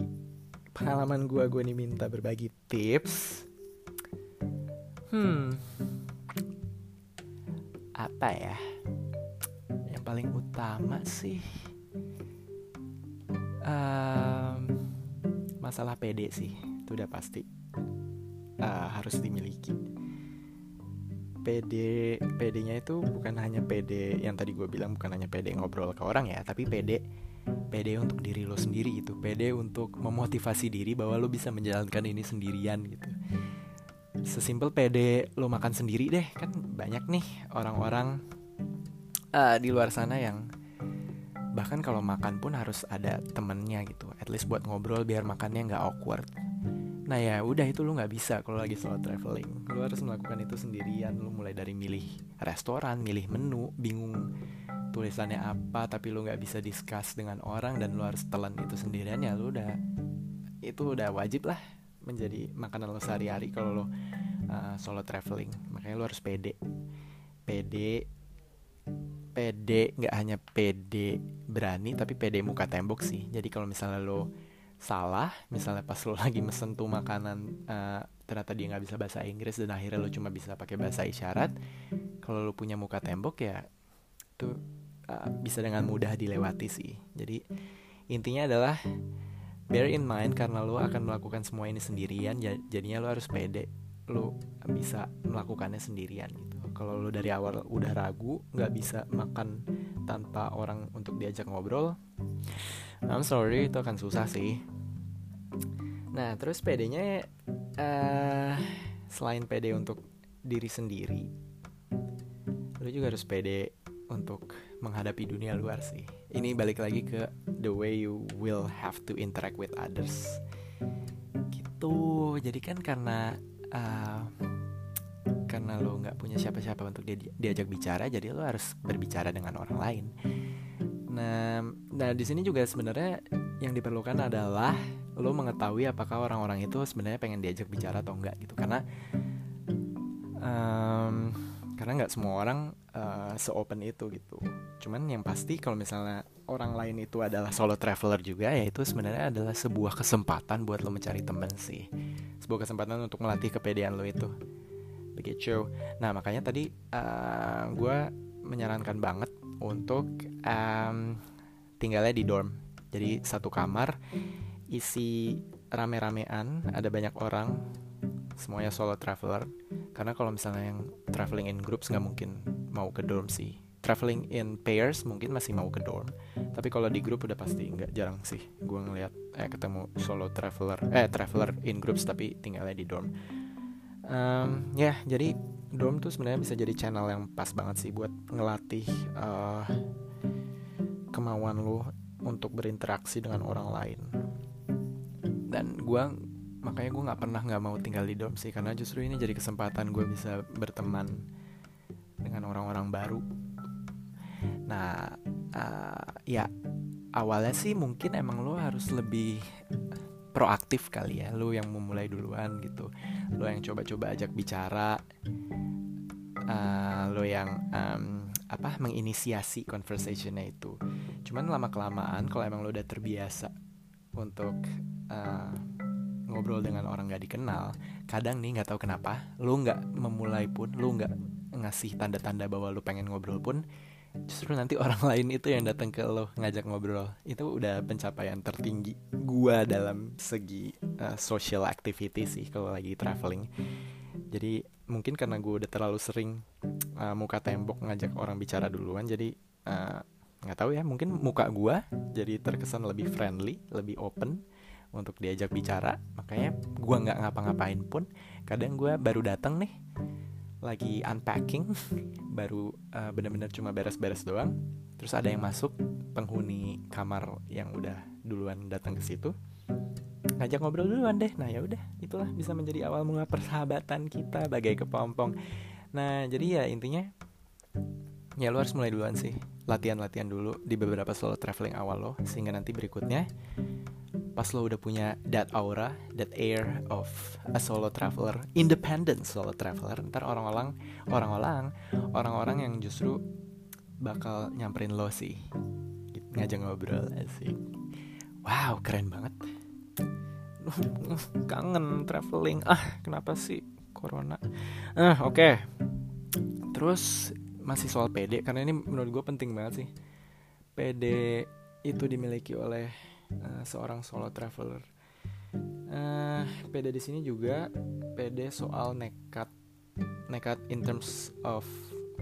pengalaman gue gue nih minta berbagi tips. Hmm apa ya? Yang paling utama sih um, masalah PD sih itu udah pasti uh, harus dimiliki. PD PD-nya itu bukan hanya PD yang tadi gue bilang bukan hanya PD ngobrol ke orang ya tapi PD PD untuk diri lo sendiri itu PD untuk memotivasi diri bahwa lo bisa menjalankan ini sendirian gitu sesimpel PD lo makan sendiri deh kan banyak nih orang-orang uh, di luar sana yang bahkan kalau makan pun harus ada temennya gitu at least buat ngobrol biar makannya nggak awkward. Nah ya udah itu lo nggak bisa kalau lagi solo traveling. Lo harus melakukan itu sendirian. Lo mulai dari milih restoran milih menu bingung tulisannya apa tapi lo nggak bisa discuss dengan orang dan lo harus telan itu sendirian ya lo udah itu udah wajib lah menjadi makanan lo sehari-hari kalau lo uh, solo traveling. Makanya lo harus pede. Pede pede nggak hanya pede berani tapi pede muka tembok sih. Jadi kalau misalnya lo salah misalnya pas lo lagi mesen tuh makanan uh, ternyata dia nggak bisa bahasa Inggris dan akhirnya lo cuma bisa pakai bahasa isyarat kalau lo punya muka tembok ya itu uh, bisa dengan mudah dilewati sih. Jadi intinya adalah bear in mind karena lo akan melakukan semua ini sendirian jadinya lo harus pede lo bisa melakukannya sendirian gitu. Kalau lo dari awal udah ragu nggak bisa makan tanpa orang untuk diajak ngobrol I'm sorry itu akan susah sih. Nah terus PD-nya uh, selain PD untuk diri sendiri lu juga harus PD untuk menghadapi dunia luar sih ini balik lagi ke the way you will have to interact with others. Gitu. Jadi kan karena uh, karena lo nggak punya siapa-siapa untuk dia diajak bicara jadi lo harus berbicara dengan orang lain. Nah nah di sini juga sebenarnya yang diperlukan adalah lo mengetahui apakah orang-orang itu sebenarnya pengen diajak bicara atau enggak gitu. Karena um, karena nggak semua orang uh, seopen itu gitu. Cuman yang pasti kalau misalnya orang lain itu adalah solo traveler juga ya itu sebenarnya adalah sebuah kesempatan buat lo mencari temen sih. Sebuah kesempatan untuk melatih kepedean lo itu. Begitu. Nah makanya tadi uh, eh, gue menyarankan banget untuk um, tinggalnya di dorm. Jadi satu kamar isi rame-ramean ada banyak orang semuanya solo traveler. Karena kalau misalnya yang traveling in groups nggak mungkin mau ke dorm sih. Traveling in pairs mungkin masih mau ke dorm. Tapi kalau di grup udah pasti nggak jarang sih. Gue ngeliat eh ketemu solo traveler eh traveler in groups tapi tinggalnya di dorm. Um, ya yeah, jadi dorm tuh sebenarnya bisa jadi channel yang pas banget sih buat ngelatih uh, kemauan lo untuk berinteraksi dengan orang lain. Dan gue makanya gue nggak pernah nggak mau tinggal di dorm sih karena justru ini jadi kesempatan gue bisa berteman dengan orang-orang baru. Nah uh, ya awalnya sih mungkin emang lo harus lebih proaktif kali ya lo yang memulai duluan gitu. Lo yang coba-coba ajak bicara uh, lo yang um, apa menginisiasi conversationnya itu. Cuman lama kelamaan kalau emang lo udah terbiasa untuk uh, ngobrol dengan orang gak dikenal kadang nih nggak tahu kenapa lo nggak memulai pun lo nggak ngasih tanda-tanda bahwa lo pengen ngobrol pun justru nanti orang lain itu yang datang ke lo ngajak ngobrol. Itu udah pencapaian tertinggi gua dalam segi uh, social activity sih kalau lagi traveling. Jadi mungkin karena gue udah terlalu sering uh, muka tembok ngajak orang bicara duluan jadi uh, nggak tahu ya mungkin muka gue jadi terkesan lebih friendly lebih open untuk diajak bicara. Makanya gue nggak ngapa-ngapain pun. Kadang gue baru datang nih lagi unpacking. Baru uh, bener-bener cuma beres-beres doang. Terus ada yang masuk penghuni kamar yang udah duluan datang ke situ. Ngajak ngobrol duluan deh. Nah ya udah itulah bisa menjadi awal mula persahabatan kita bagai kepompong. Nah jadi ya intinya ya lo harus mulai duluan sih. Latihan-latihan dulu di beberapa solo traveling awal lo. Sehingga nanti berikutnya pas lo udah punya that aura, that air of a solo traveler, independent solo traveler, ntar orang-orang, orang-orang, orang-orang yang justru bakal nyamperin lo sih, ngajak ngobrol sih. Wow, keren banget. Kangen traveling. Ah, kenapa sih corona? Ah, oke. Okay. Terus masih soal PD karena ini menurut gue penting banget sih. PD itu dimiliki oleh uh, seorang solo traveler. Uh, pede di sini juga pede soal nekat, nekat in terms of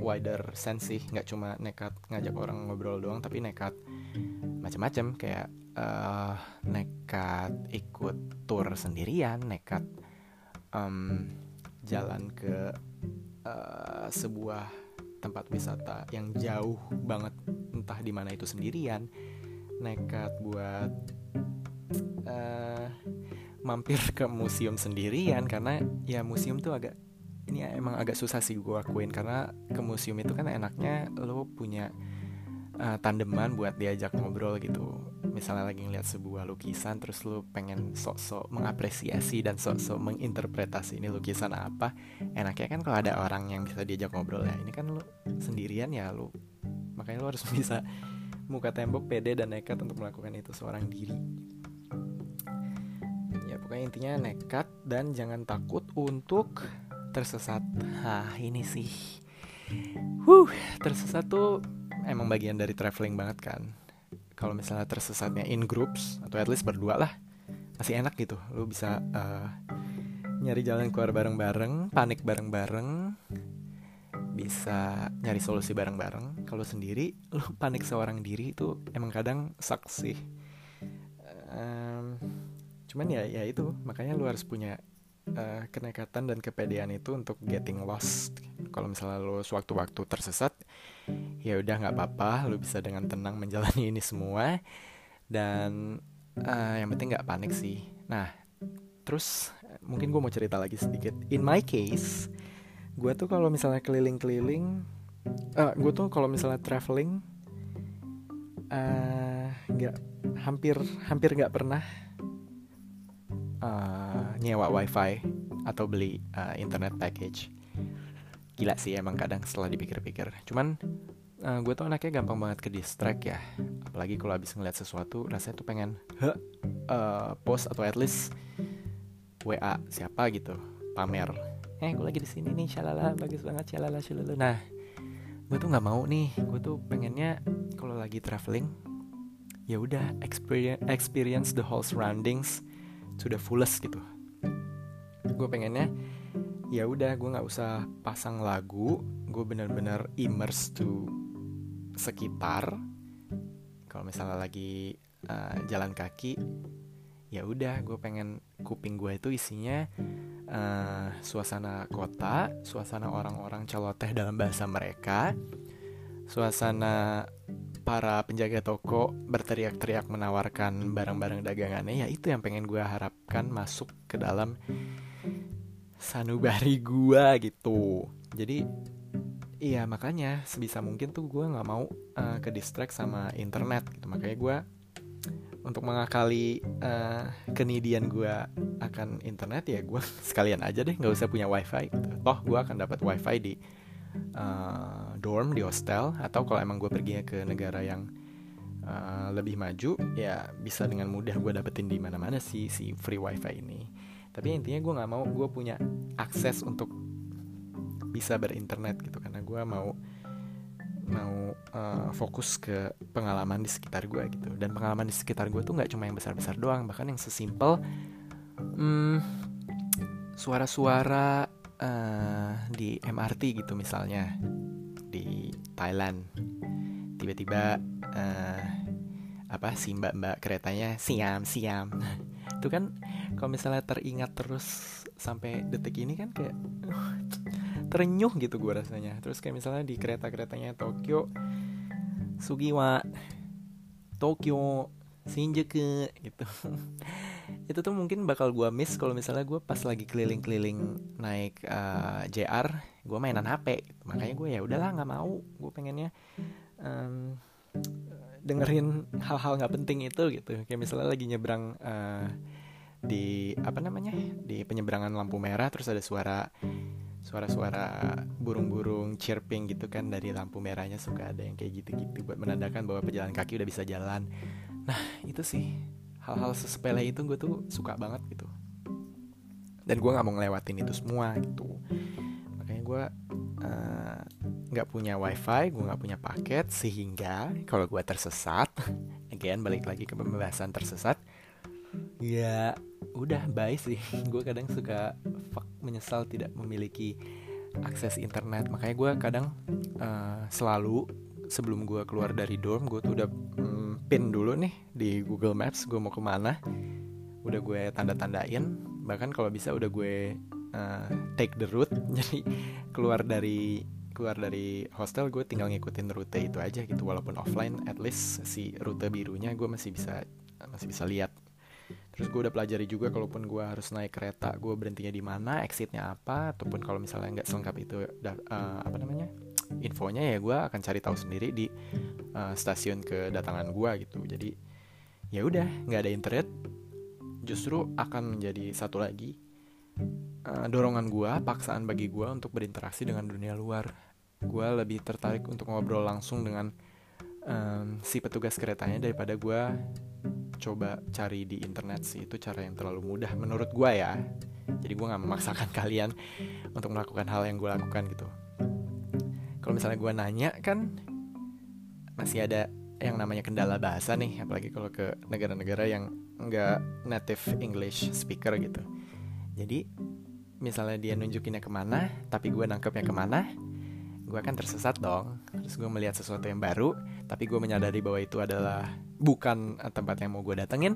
wider sense sih, nggak cuma nekat ngajak orang ngobrol doang, tapi nekat macam-macam kayak uh, nekat ikut tour sendirian, nekat um, jalan ke uh, sebuah tempat wisata yang jauh banget entah di mana itu sendirian nekat buat uh, mampir ke museum sendirian karena ya museum tuh agak ini emang agak susah sih gue akuin karena ke museum itu kan enaknya lo punya uh, tandeman buat diajak ngobrol gitu. Misalnya lagi ngeliat sebuah lukisan terus lo pengen sok-sok mengapresiasi dan sok-sok menginterpretasi ini lukisan apa enaknya kan kalau ada orang yang bisa diajak ngobrol ya. Ini kan lo sendirian ya lo makanya lo harus bisa muka tembok pede dan nekat untuk melakukan itu seorang diri ya pokoknya intinya nekat dan jangan takut untuk tersesat ah ini sih Huh, tersesat tuh emang bagian dari traveling banget kan. Kalau misalnya tersesatnya in groups atau at least berdua lah, masih enak gitu. Lu bisa uh, nyari jalan keluar bareng-bareng, panik bareng-bareng, bisa nyari solusi bareng-bareng. Kalau sendiri lu panik seorang diri itu emang kadang saksi um, cuman ya ya itu. Makanya lu harus punya uh, kenekatan dan kepedean itu untuk getting lost. Kalau misalnya lu sewaktu-waktu tersesat ya udah nggak apa-apa. Lu bisa dengan tenang menjalani ini semua. Dan uh, yang penting nggak panik sih. Nah terus mungkin gue mau cerita lagi sedikit. In my case gue tuh kalau misalnya keliling-keliling uh, gue tuh kalau misalnya traveling nggak uh, hampir hampir nggak pernah uh, nyewa wifi atau beli uh, internet package. Gila sih emang kadang setelah dipikir-pikir. Cuman uh, gue tuh anaknya gampang banget ke distract ya. Apalagi kalau habis ngeliat sesuatu rasanya tuh pengen he uh, post atau at least wa siapa gitu pamer eh gue lagi di sini nih shalala bagus banget shalala shalala. Nah gue tuh nggak mau nih gue tuh pengennya kalau lagi traveling ya udah experience experience the whole surroundings sudah fullest gitu. Gue pengennya ya udah gue nggak usah pasang lagu gue bener-bener immerse to sekitar. Kalau misalnya lagi uh, jalan kaki ya udah gue pengen kuping gue itu isinya uh, suasana kota suasana orang-orang celoteh dalam bahasa mereka suasana para penjaga toko berteriak-teriak menawarkan barang-barang dagangannya. Ya itu yang pengen gue harapkan masuk ke dalam sanubari gue gitu. Jadi iya makanya sebisa mungkin tuh gue nggak mau uh, ke distract sama internet gitu. Makanya gue untuk mengakali uh, kenidian gue akan internet ya gue sekalian aja deh nggak usah punya wifi gitu. toh gue akan dapat wifi di uh, dorm di hostel atau kalau emang gue pergi ke negara yang uh, lebih maju ya bisa dengan mudah gue dapetin di mana-mana sih si free wifi ini tapi intinya gue nggak mau gue punya akses untuk bisa berinternet gitu karena gue mau mau uh, fokus ke pengalaman di sekitar gue gitu. Dan pengalaman di sekitar gue tuh nggak cuma yang besar-besar doang bahkan yang sesimpel hmm, suara-suara uh, di MRT gitu misalnya di Thailand. Tiba-tiba uh, apa si mbak mbak keretanya siam siam itu kan kalau misalnya teringat terus sampai detik ini kan kayak uh, terenyuh gitu gue rasanya. Terus kayak misalnya di kereta keretanya Tokyo Sugiwa Tokyo Shinjuku gitu. Itu tuh mungkin bakal gue miss kalau misalnya gue pas lagi keliling-keliling naik uh, eh, JR gue mainan HP gitu. makanya gue ya udahlah nggak mau. Gue pengennya um, dengerin hal-hal nggak penting itu gitu. Kayak misalnya lagi nyebrang uh, di apa namanya di penyeberangan lampu merah terus ada suara suara-suara burung-burung chirping gitu kan dari lampu merahnya suka ada yang kayak gitu-gitu buat menandakan bahwa pejalan kaki udah bisa jalan. Nah itu sih hal-hal sesepele itu gue tuh suka banget gitu. Dan gue nggak mau ngelewatin itu semua gitu. Makanya gue uh, nggak punya wifi gue nggak punya paket sehingga kalau gue tersesat again balik lagi ke pembahasan tersesat ya udah bye sih. Gue kadang suka fuck menyesal tidak memiliki akses internet. Makanya gue kadang uh, selalu sebelum gue keluar dari dorm gue tuh udah mm, pin dulu nih di Google Maps gue mau ke mana. Udah gue tanda-tandain. Bahkan kalau bisa udah gue uh, take the route. Jadi keluar dari keluar dari hostel gue tinggal ngikutin rute itu aja gitu. Walaupun offline at least si rute birunya gue masih bisa masih bisa lihat terus gue udah pelajari juga kalaupun gue harus naik kereta gue berhentinya di mana exitnya apa ataupun kalau misalnya nggak selengkap itu uh, apa namanya infonya ya gue akan cari tahu sendiri di uh, stasiun kedatangan gue gitu. Jadi ya udah nggak ada internet justru akan menjadi satu lagi uh, dorongan gue paksaan bagi gue untuk berinteraksi dengan dunia luar. Gue lebih tertarik untuk ngobrol langsung dengan um, si petugas keretanya daripada gue coba cari di internet sih itu cara yang terlalu mudah menurut gue ya. Jadi gue nggak memaksakan kalian untuk melakukan hal yang gue lakukan gitu. Kalau misalnya gue nanya kan masih ada yang namanya kendala bahasa nih apalagi kalau ke negara-negara yang nggak native English speaker gitu. Jadi misalnya dia nunjukinnya ke mana tapi gue nangkepnya ke mana gue akan tersesat dong. Terus gue melihat sesuatu yang baru tapi gue menyadari bahwa itu adalah bukan tempat yang mau gue datengin.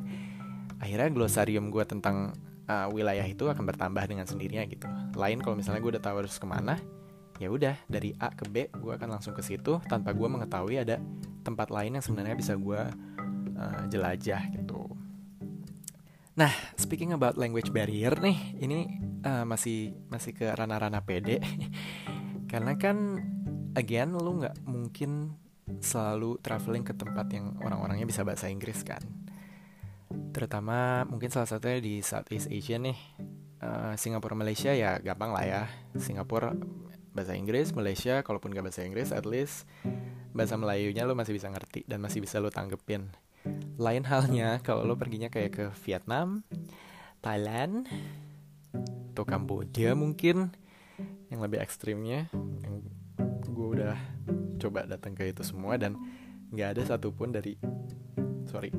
Akhirnya glosarium gue tentang uh, wilayah itu akan bertambah dengan sendirinya gitu. Lain kalau misalnya gue udah tahu harus ke mana ya udah dari A ke B gue akan langsung ke situ tanpa gue mengetahui ada tempat lain yang sebenarnya bisa gue uh, jelajah gitu. Nah speaking about language barrier nih ini uh, masih masih ke ranah-ranah pede karena kan again lu nggak mungkin selalu traveling ke tempat yang orang-orangnya bisa bahasa Inggris kan? Terutama mungkin salah satunya di Southeast Asia nih. Uh, Singapura Malaysia ya gampang lah ya. Singapura bahasa Inggris Malaysia kalaupun gak bahasa Inggris at least bahasa Melayunya lo masih bisa ngerti dan masih bisa lo tanggepin. Lain halnya kalau lo perginya kayak ke Vietnam Thailand atau Kamboja mungkin yang lebih ekstrimnya yang gue udah coba datang ke itu semua dan nggak ada satupun dari sorry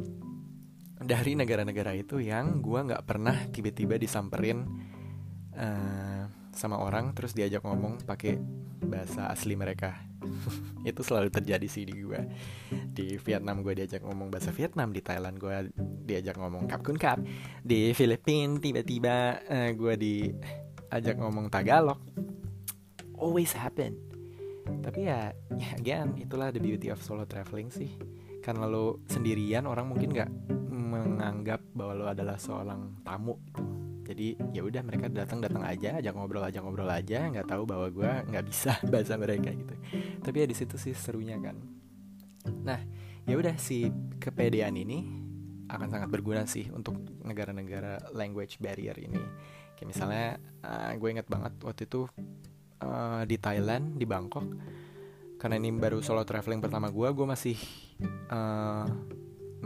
dari negara-negara itu yang gue nggak pernah tiba-tiba disamperin uh, sama orang terus diajak ngomong pakai bahasa asli mereka. Itu selalu terjadi sih di gue di Vietnam gue diajak ngomong bahasa Vietnam di Thailand gue diajak ngomong kap kun kap. Di Filipina tiba-tiba uh, gue diajak ngomong Tagalog. Always happen. Tapi ya, ya again itulah the beauty of solo traveling sih. Karena lo sendirian orang mungkin nggak menganggap bahwa lo adalah seorang tamu jadi ya udah mereka datang datang aja ajak ngobrol aja ngobrol aja nggak tahu bahwa gue nggak bisa bahasa mereka gitu. Tapi ya di situ sih serunya kan. Nah ya udah si kepedean ini akan sangat berguna sih untuk negara-negara language barrier ini kayak misalnya uh, gue inget banget waktu itu uh, di Thailand di Bangkok. Karena ini baru solo traveling pertama gue gue masih uh,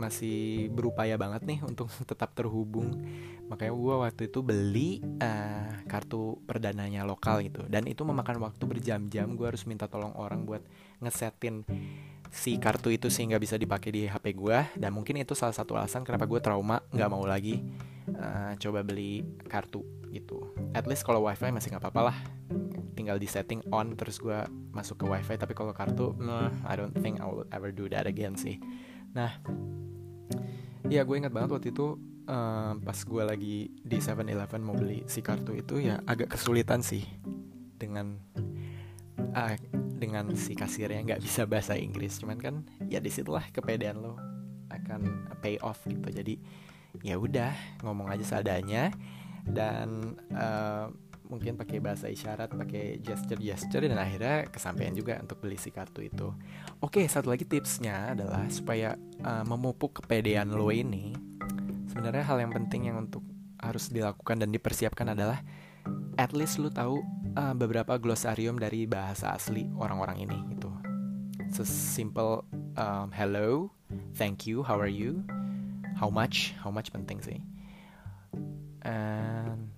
masih berupaya banget nih untuk tetap terhubung. Makanya gue waktu itu beli uh, kartu perdananya lokal gitu. Dan itu memakan waktu berjam-jam gue harus minta tolong orang buat ngesetin si kartu itu sehingga bisa dipakai di HP gue dan mungkin itu salah satu alasan kenapa gue trauma nggak mau lagi uh, coba beli kartu gitu. At least kalau wifi masih nggak apa-apa lah. Tinggal di setting on terus gue masuk ke wifi. Tapi kalau kartu nah, I don't think I will ever do that again sih. Nah ya gue ingat banget waktu itu uh, pas gue lagi di 7-Eleven mau beli si kartu itu ya agak kesulitan sih dengan uh, dengan si kasirnya nggak bisa bahasa Inggris cuman kan ya di situlah kepedean lo akan pay off gitu jadi ya udah ngomong aja seadanya dan uh, mungkin pakai bahasa isyarat, pakai gesture-gesture dan akhirnya kesampaian juga untuk beli si kartu itu. Oke, satu lagi tipsnya adalah supaya uh, memupuk kepedean lo ini. Sebenarnya hal yang penting yang untuk harus dilakukan dan dipersiapkan adalah at least lo tahu uh, beberapa glosarium dari bahasa asli orang-orang ini gitu. Sesimpel um, hello, thank you, how are you, how much, how much penting sih. And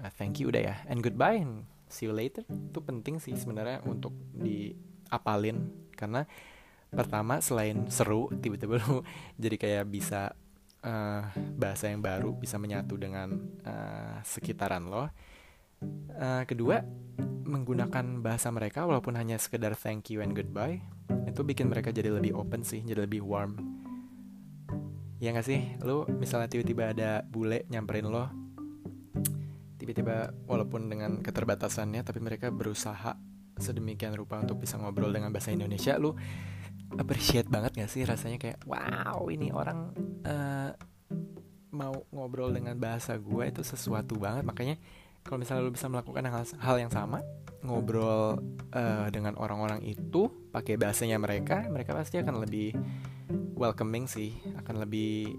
uh, thank you udah ya. And goodbye and see you later. Itu penting sih sebenarnya untuk diapalin. Karena pertama selain seru tiba-tiba lu jadi kayak bisa uh, bahasa yang baru bisa menyatu dengan uh, sekitaran lo uh, kedua menggunakan bahasa mereka walaupun hanya sekedar thank you and goodbye itu bikin mereka jadi lebih open sih jadi lebih warm. Ya gak sih? Lu misalnya tiba-tiba ada bule nyamperin lo tiba-tiba walaupun dengan keterbatasannya tapi mereka berusaha sedemikian rupa untuk bisa ngobrol dengan bahasa Indonesia lu appreciate banget gak sih rasanya kayak wow ini orang uh, mau ngobrol dengan bahasa gue itu sesuatu banget. Makanya kalau misalnya lu bisa melakukan hal, hal yang sama ngobrol uh, dengan orang-orang itu pakai bahasanya mereka mereka pasti akan lebih welcoming sih akan lebih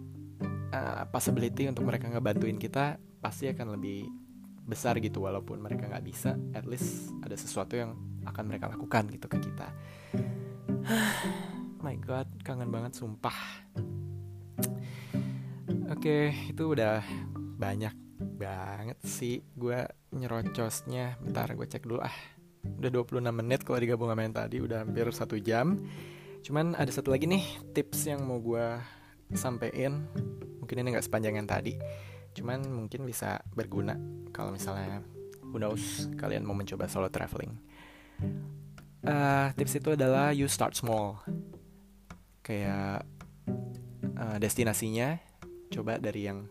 uh, possibility untuk mereka ngebantuin kita pasti akan lebih besar gitu walaupun mereka nggak bisa at least ada sesuatu yang akan mereka lakukan gitu ke kita. My god kangen banget sumpah. Oke okay, itu udah banyak banget sih gue nyerocosnya. Bentar gue cek dulu ah. Udah 26 menit kalau digabung sama yang tadi udah hampir satu jam. Cuman ada satu lagi nih tips yang mau gue sampein. Mungkin ini nggak sepanjang yang tadi. Cuman mungkin bisa berguna kalau misalnya who knows kalian mau mencoba solo traveling. Uh, tips itu adalah you start small. Kayak uh, destinasinya coba dari yang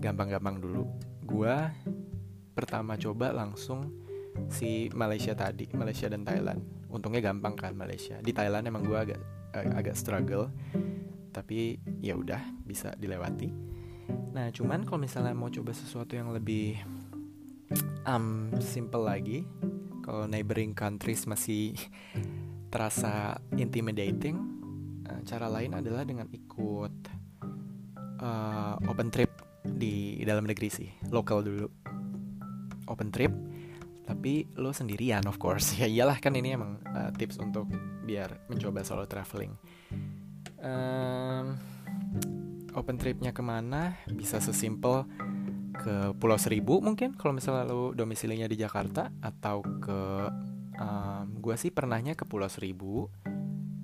gampang-gampang dulu. Gue pertama coba langsung si Malaysia tadi Malaysia dan Thailand. Untungnya gampang kan Malaysia. Di Thailand emang gue agak agak struggle tapi ya udah bisa dilewati. Nah cuman kalau misalnya mau coba sesuatu yang lebih um, simple lagi kalau neighboring countries masih terasa intimidating uh, cara lain adalah dengan ikut uh, open trip di dalam negeri sih. Lokal dulu. Open trip. Tapi lo sendirian of course. Ya iyalah kan ini emang uh, tips untuk biar mencoba solo traveling. Um, open tripnya ke mana? Bisa sesimpel ke Pulau Seribu mungkin kalau misalnya lo domisilinya di Jakarta atau ke um, gue sih pernahnya ke Pulau Seribu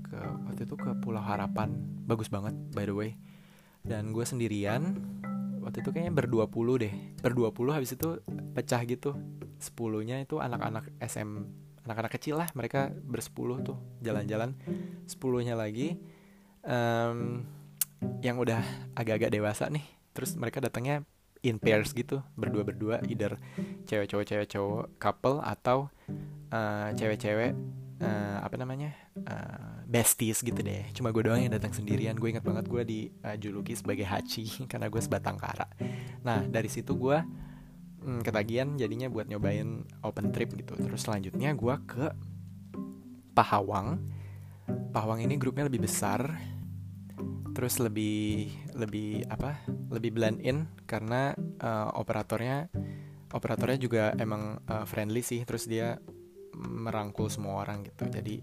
ke waktu itu ke Pulau Harapan. Bagus banget by the way. Dan gue sendirian waktu itu kayaknya berdua puluh deh. Berdua puluh habis itu pecah gitu. Sepuluhnya itu anak-anak SM anak-anak kecil lah mereka bersepuluh tuh jalan-jalan. Sepuluhnya lagi um, yang udah agak-agak dewasa nih. Terus mereka datangnya in pairs gitu berdua berdua either cewek cowok cewek cowok couple atau uh, cewek-cewek uh, apa namanya? Uh, besties gitu deh. Cuma gue doang yang datang sendirian. Gue ingat banget gue dijuluki uh, sebagai hachi karena gue sebatang kara. Nah dari situ gue hmm, ketagihan jadinya buat nyobain open trip gitu. Terus selanjutnya gue ke Pahawang. Pahawang ini grupnya lebih besar terus lebih lebih apa? Lebih blend in karena uh, operatornya operatornya juga emang uh, friendly sih. Terus dia merangkul semua orang gitu. Jadi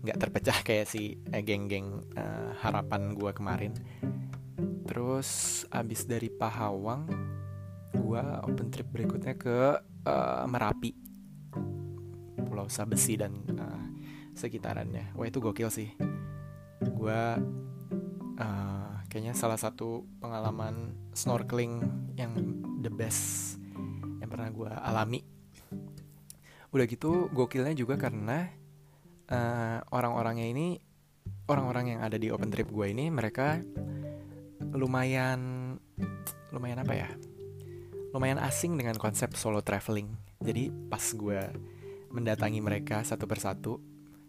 nggak terpecah kayak si eh, geng-geng uh, harapan gue kemarin. Terus abis dari Pahawang gue open trip berikutnya ke uh, Merapi. Pulau Sabesi dan uh, sekitarannya. Wah itu gokil sih. Gue uh, kayaknya salah satu pengalaman snorkeling yang the best yang pernah gue alami udah gitu gokilnya juga karena uh, orang-orangnya ini orang-orang yang ada di open trip gue ini mereka lumayan lumayan apa ya lumayan asing dengan konsep solo traveling. Jadi pas gue mendatangi mereka satu persatu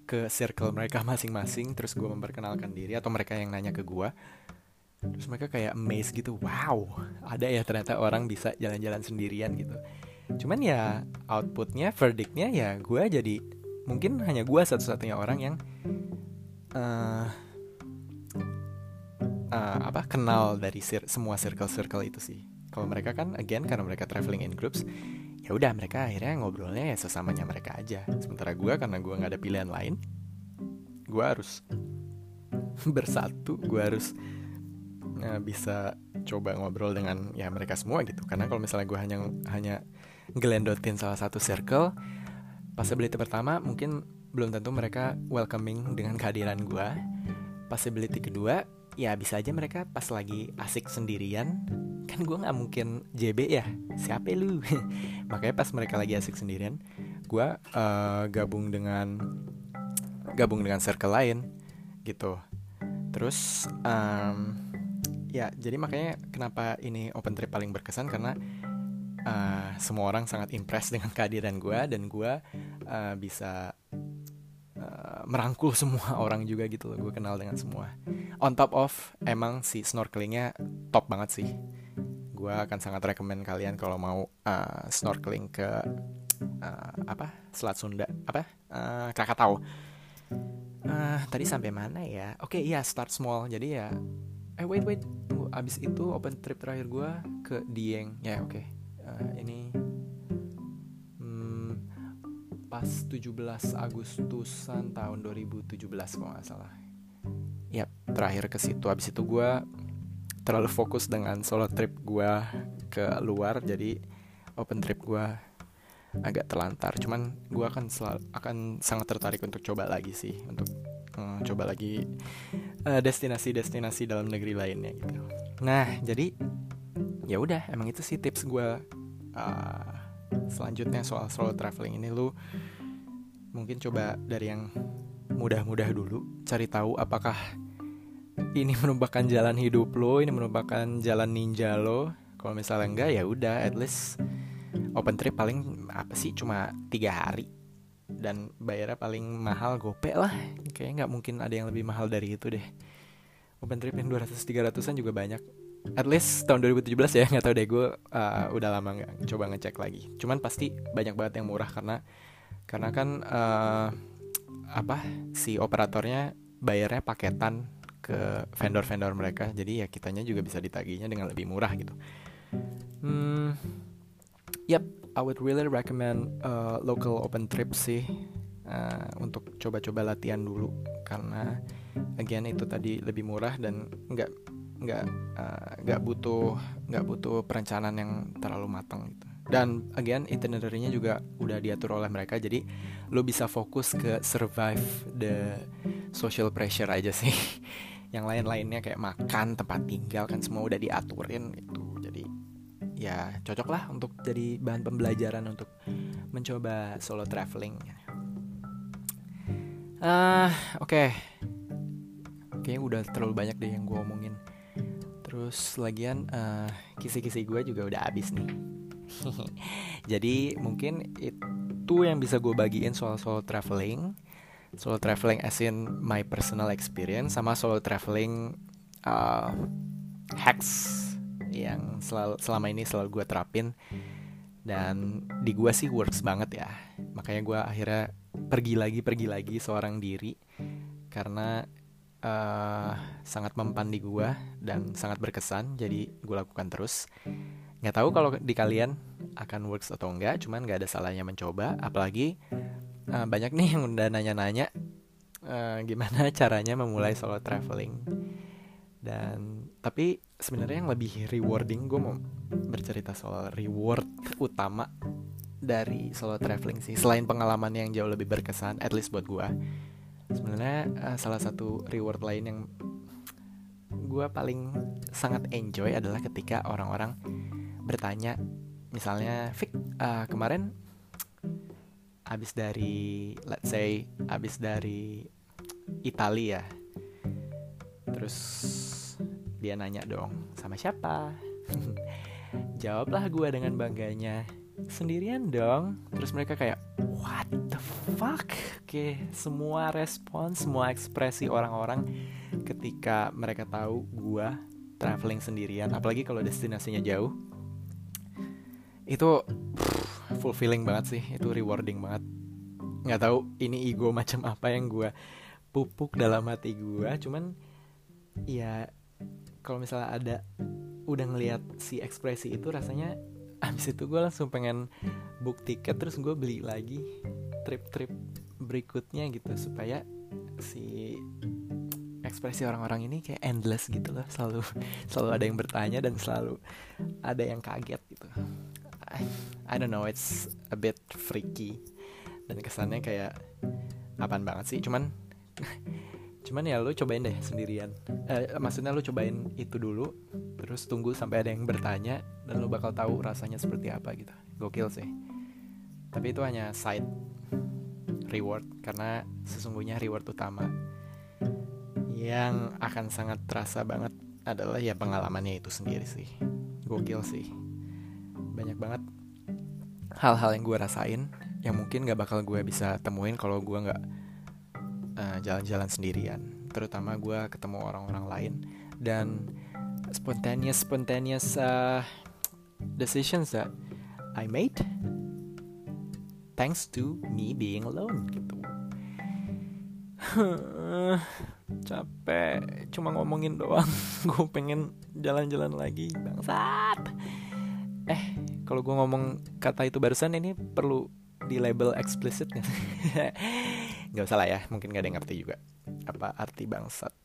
ke circle mereka masing-masing terus gue memperkenalkan diri atau mereka yang nanya ke gue terus mereka kayak amazed gitu wow ada ya ternyata orang bisa jalan-jalan sendirian gitu cuman ya outputnya verdictnya ya gue jadi mungkin hanya gue satu-satunya orang yang uh, uh, apa kenal dari sir semua circle-circle itu sih. Kalau mereka kan again karena mereka traveling in groups ya udah mereka akhirnya ngobrolnya ya sesamanya mereka aja. Sementara gue karena gue nggak ada pilihan lain gue harus bersatu gue harus uh, bisa coba ngobrol dengan ya mereka semua gitu. Karena kalau misalnya gue hanya hanya gelendotin salah satu circle. Possibility pertama mungkin belum tentu mereka welcoming dengan kehadiran gue possibility kedua ya bisa aja mereka pas lagi asik sendirian. Kan gue nggak mungkin JB ya siapa lu? Makanya pas mereka lagi asik sendirian gue uh, gabung dengan gabung dengan circle lain gitu. Terus um, ya jadi makanya kenapa ini open trip paling berkesan karena uh, semua orang sangat impress dengan kehadiran gue dan gue uh, bisa uh, merangkul semua orang juga gitu loh gue kenal dengan semua. On top of emang si snorkelingnya top banget sih. Gue akan sangat rekomend kalian kalau mau uh, snorkeling ke uh, apa? Selat Sunda apa? Uh, Krakatau. Uh, tadi sampai mana ya? Oke okay, iya start small. Jadi ya eh wait wait tunggu. Abis itu open trip terakhir gue ke Dieng. Ya oke. okay. Uh, ini hmm, pas 17 Agustusan tahun 2017 kalau nggak salah. Yap, terakhir ke situ. Abis itu gue terlalu fokus dengan solo trip gue ke luar jadi open trip gue agak terlantar. Cuman gue akan selalu, akan sangat tertarik untuk coba lagi sih untuk um, coba lagi eh, destinasi-destinasi dalam negeri lainnya gitu. Nah jadi ya udah emang itu sih tips gue uh, selanjutnya soal solo traveling ini lu mungkin coba dari yang mudah-mudah dulu cari tahu apakah ini merupakan jalan hidup lo ini merupakan jalan ninja lo. Kalau misalnya enggak ya udah at least open trip paling apa sih cuma tiga hari. Dan bayarnya paling mahal gope lah. Kayaknya nggak mungkin ada yang lebih mahal dari itu deh. Open trip yang 200 300an juga banyak at least tahun 2017 ya nggak tahu deh gue uh, udah lama nggak coba ngecek lagi. Cuman pasti banyak banget yang murah karena karena kan uh, apa si operatornya bayarnya paketan ke vendor-vendor mereka. Jadi ya kitanya juga bisa ditagihnya dengan lebih murah gitu. Hmm yep I would really recommend uh, local open trip sih uh, untuk coba-coba latihan dulu. Karena again itu tadi lebih murah dan nggak nggak uh, nggak uh, butuh nggak butuh perencanaan yang terlalu matang gitu. Dan again itinerary-nya juga udah diatur oleh mereka jadi lo bisa fokus ke survive the social pressure aja sih. Yang lain-lainnya kayak makan tempat tinggal kan semua udah diaturin gitu. Jadi ya cocok lah untuk jadi bahan pembelajaran untuk mencoba solo traveling. Ah uh, oke. Okay. kayaknya udah terlalu banyak deh yang gue omongin terus lagian uh, kisi-kisi gue juga udah habis nih. Jadi mungkin itu yang bisa gue bagiin soal solo traveling, solo traveling as in my personal experience sama solo traveling uh, hacks yang selalu selama ini selalu gue terapin. Dan di gue sih works banget ya. Makanya gue akhirnya pergi lagi pergi lagi seorang diri. Karena uh, sangat mempan di gue dan sangat berkesan jadi gue lakukan terus. Nggak tahu kalau di kalian akan works atau enggak cuman nggak ada salahnya mencoba. Apalagi uh, banyak nih yang udah nanya-nanya uh, gimana caranya memulai solo traveling. Dan tapi sebenarnya yang lebih rewarding gue mau bercerita soal reward utama dari solo traveling sih. Selain pengalaman yang jauh lebih berkesan at least buat gue sebenarnya uh, salah satu reward lain yang gue paling sangat enjoy adalah ketika orang-orang bertanya misalnya Vic uh, kemarin abis dari let's say abis dari Italia terus dia nanya dong sama siapa? Jawablah gue dengan bangganya sendirian dong. Terus mereka kayak fuck? Oke semua respon semua ekspresi orang-orang ketika mereka tahu gue traveling sendirian apalagi kalau destinasinya jauh itu pff, fulfilling banget sih itu rewarding banget. Nggak tahu ini ego macam apa yang gue pupuk dalam hati gue cuman ya kalau misalnya ada udah ngelihat si ekspresi itu rasanya abis itu gue langsung pengen book tiket terus gue beli lagi trip-trip berikutnya gitu supaya si ekspresi orang-orang ini kayak endless gitu loh. Selalu selalu ada yang bertanya dan selalu ada yang kaget gitu. I don't know it's a bit freaky. Dan kesannya kayak apaan banget sih cuman cuman ya lu cobain deh sendirian. Eh, maksudnya lu cobain itu dulu terus tunggu sampai ada yang bertanya dan lu bakal tahu rasanya seperti apa gitu. Gokil sih. Tapi itu hanya side reward karena sesungguhnya reward utama. Yang akan sangat terasa banget adalah ya pengalamannya itu sendiri sih. Gokil sih. Banyak banget hal-hal yang gue rasain yang mungkin gak bakal gue bisa temuin kalau gue nggak uh, jalan-jalan sendirian. Terutama gue ketemu orang-orang lain dan spontaneous spontaneous uh, decisions that I made thanks to me being alone gitu. Capek cuma ngomongin doang. Gue pengen jalan-jalan lagi bangsat. Eh kalau gue ngomong kata itu barusan ini perlu di label explicit nggak nggak usah lah ya mungkin gak ada yang ngerti juga. Apa arti bangsat?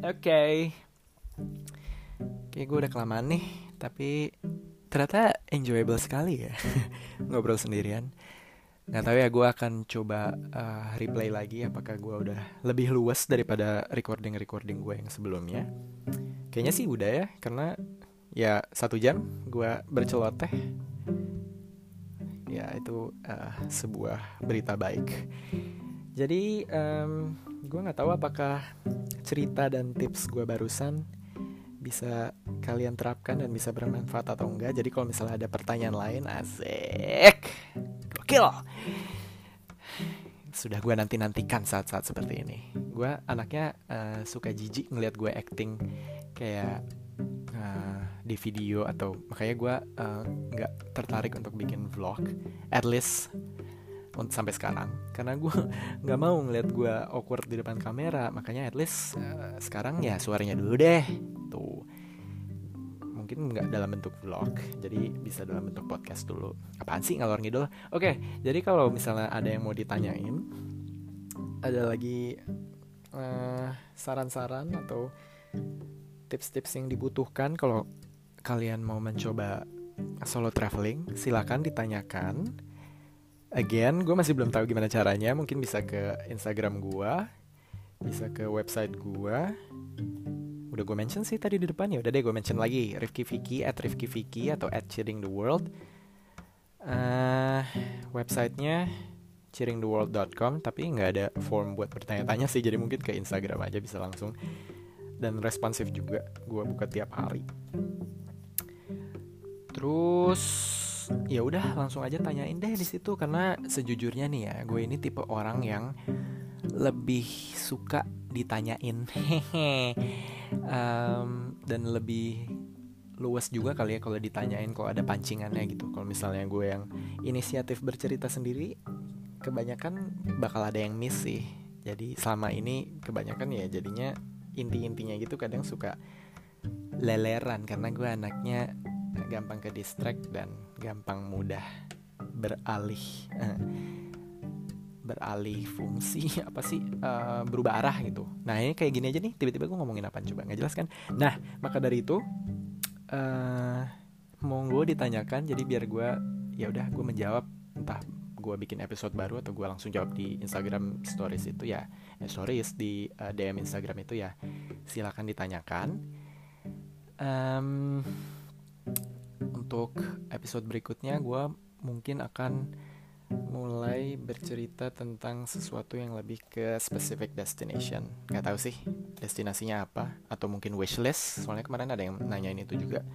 Oke. Okay. kayak gue udah kelamaan nih tapi ternyata enjoyable sekali ya. Ngobrol sendirian. Nggak tahu ya gue akan coba uh, replay lagi apakah gue udah lebih luas daripada recording recording gue yang sebelumnya. Kayaknya sih udah ya karena ya satu jam gue berceloteh. Ya itu uh, sebuah berita baik jadi um, gue nggak tahu apakah cerita dan tips gue barusan bisa kalian terapkan dan bisa bermanfaat atau enggak. Jadi kalau misalnya ada pertanyaan lain, asik, gokil. Sudah gue nanti nantikan saat-saat seperti ini. Gue anaknya uh, suka jijik ngeliat gue acting kayak uh, di video atau makanya gue uh, nggak tertarik untuk bikin vlog. At least untuk sampai sekarang. Karena gue nggak mau ngeliat gue awkward di depan kamera. Makanya at least uh, sekarang ya suaranya dulu deh. Tuh. Mungkin nggak dalam bentuk vlog. Jadi bisa dalam bentuk podcast dulu. Apaan sih ngalor ngidul? Oke jadi kalau misalnya ada yang mau ditanyain ada lagi uh, saran-saran atau tips-tips yang dibutuhkan kalau kalian mau mencoba solo traveling silakan ditanyakan again gue masih belum tahu gimana caranya. Mungkin bisa ke Instagram gue bisa ke website gue udah gue mention sih tadi di depan ya. Udah deh gue mention lagi. Rifki Vicky at Rifki Vicky atau at Cheering the World. Uh, websitenya cheeringtheworld.com tapi nggak ada form buat bertanya-tanya sih. Jadi mungkin ke Instagram aja bisa langsung. Dan responsif juga gue buka tiap hari. Terus ya udah langsung aja tanyain deh di situ. Karena sejujurnya nih ya gue ini tipe orang yang lebih suka ditanyain. Um, dan lebih luas juga kali ya kalau ditanyain kalau ada pancingannya gitu. Kalau misalnya gue yang inisiatif bercerita sendiri kebanyakan bakal ada yang miss sih. Jadi selama ini kebanyakan ya jadinya inti-intinya gitu kadang suka leleran karena gue anaknya gampang ke distract dan gampang mudah beralih. Beralih fungsi apa sih uh, berubah arah gitu. Nah ini kayak gini aja nih tiba-tiba gue ngomongin apa coba? Nggak jelas kan? Nah maka dari itu uh, monggo ditanyakan jadi biar gue ya udah gue menjawab. Entah gue bikin episode baru atau gue langsung jawab di Instagram Stories itu ya. Eh, Stories di uh, DM Instagram itu ya. Silakan ditanyakan. Um, untuk episode berikutnya gue mungkin akan mulai bercerita tentang sesuatu yang lebih ke specific destination. Gak tahu sih destinasinya apa atau mungkin wishlist. Soalnya kemarin ada yang nanyain itu juga.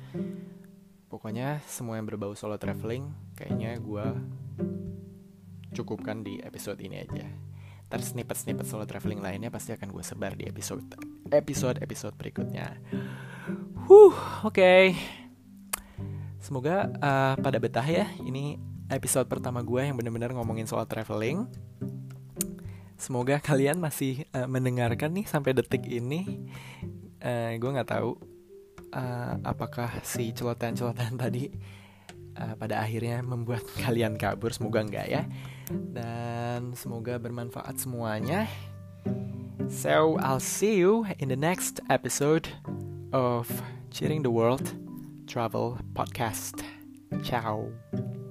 Pokoknya semua yang berbau solo traveling kayaknya gue cukupkan di episode ini aja. Ntar snippet-snippet solo traveling lainnya pasti akan gue sebar di episode episode episode berikutnya. Huh, oke. Okay. Semoga uh, pada betah ya. Ini episode pertama gue yang bener-bener ngomongin soal traveling. Semoga kalian masih uh, mendengarkan nih sampai detik ini. Uh, gue nggak tahu uh, apakah si celotehan-celotehan tadi uh, pada akhirnya membuat kalian kabur. Semoga enggak ya. Dan semoga bermanfaat semuanya. So I'll see you in the next episode of Cheering the World. Travel Podcast. Ciao.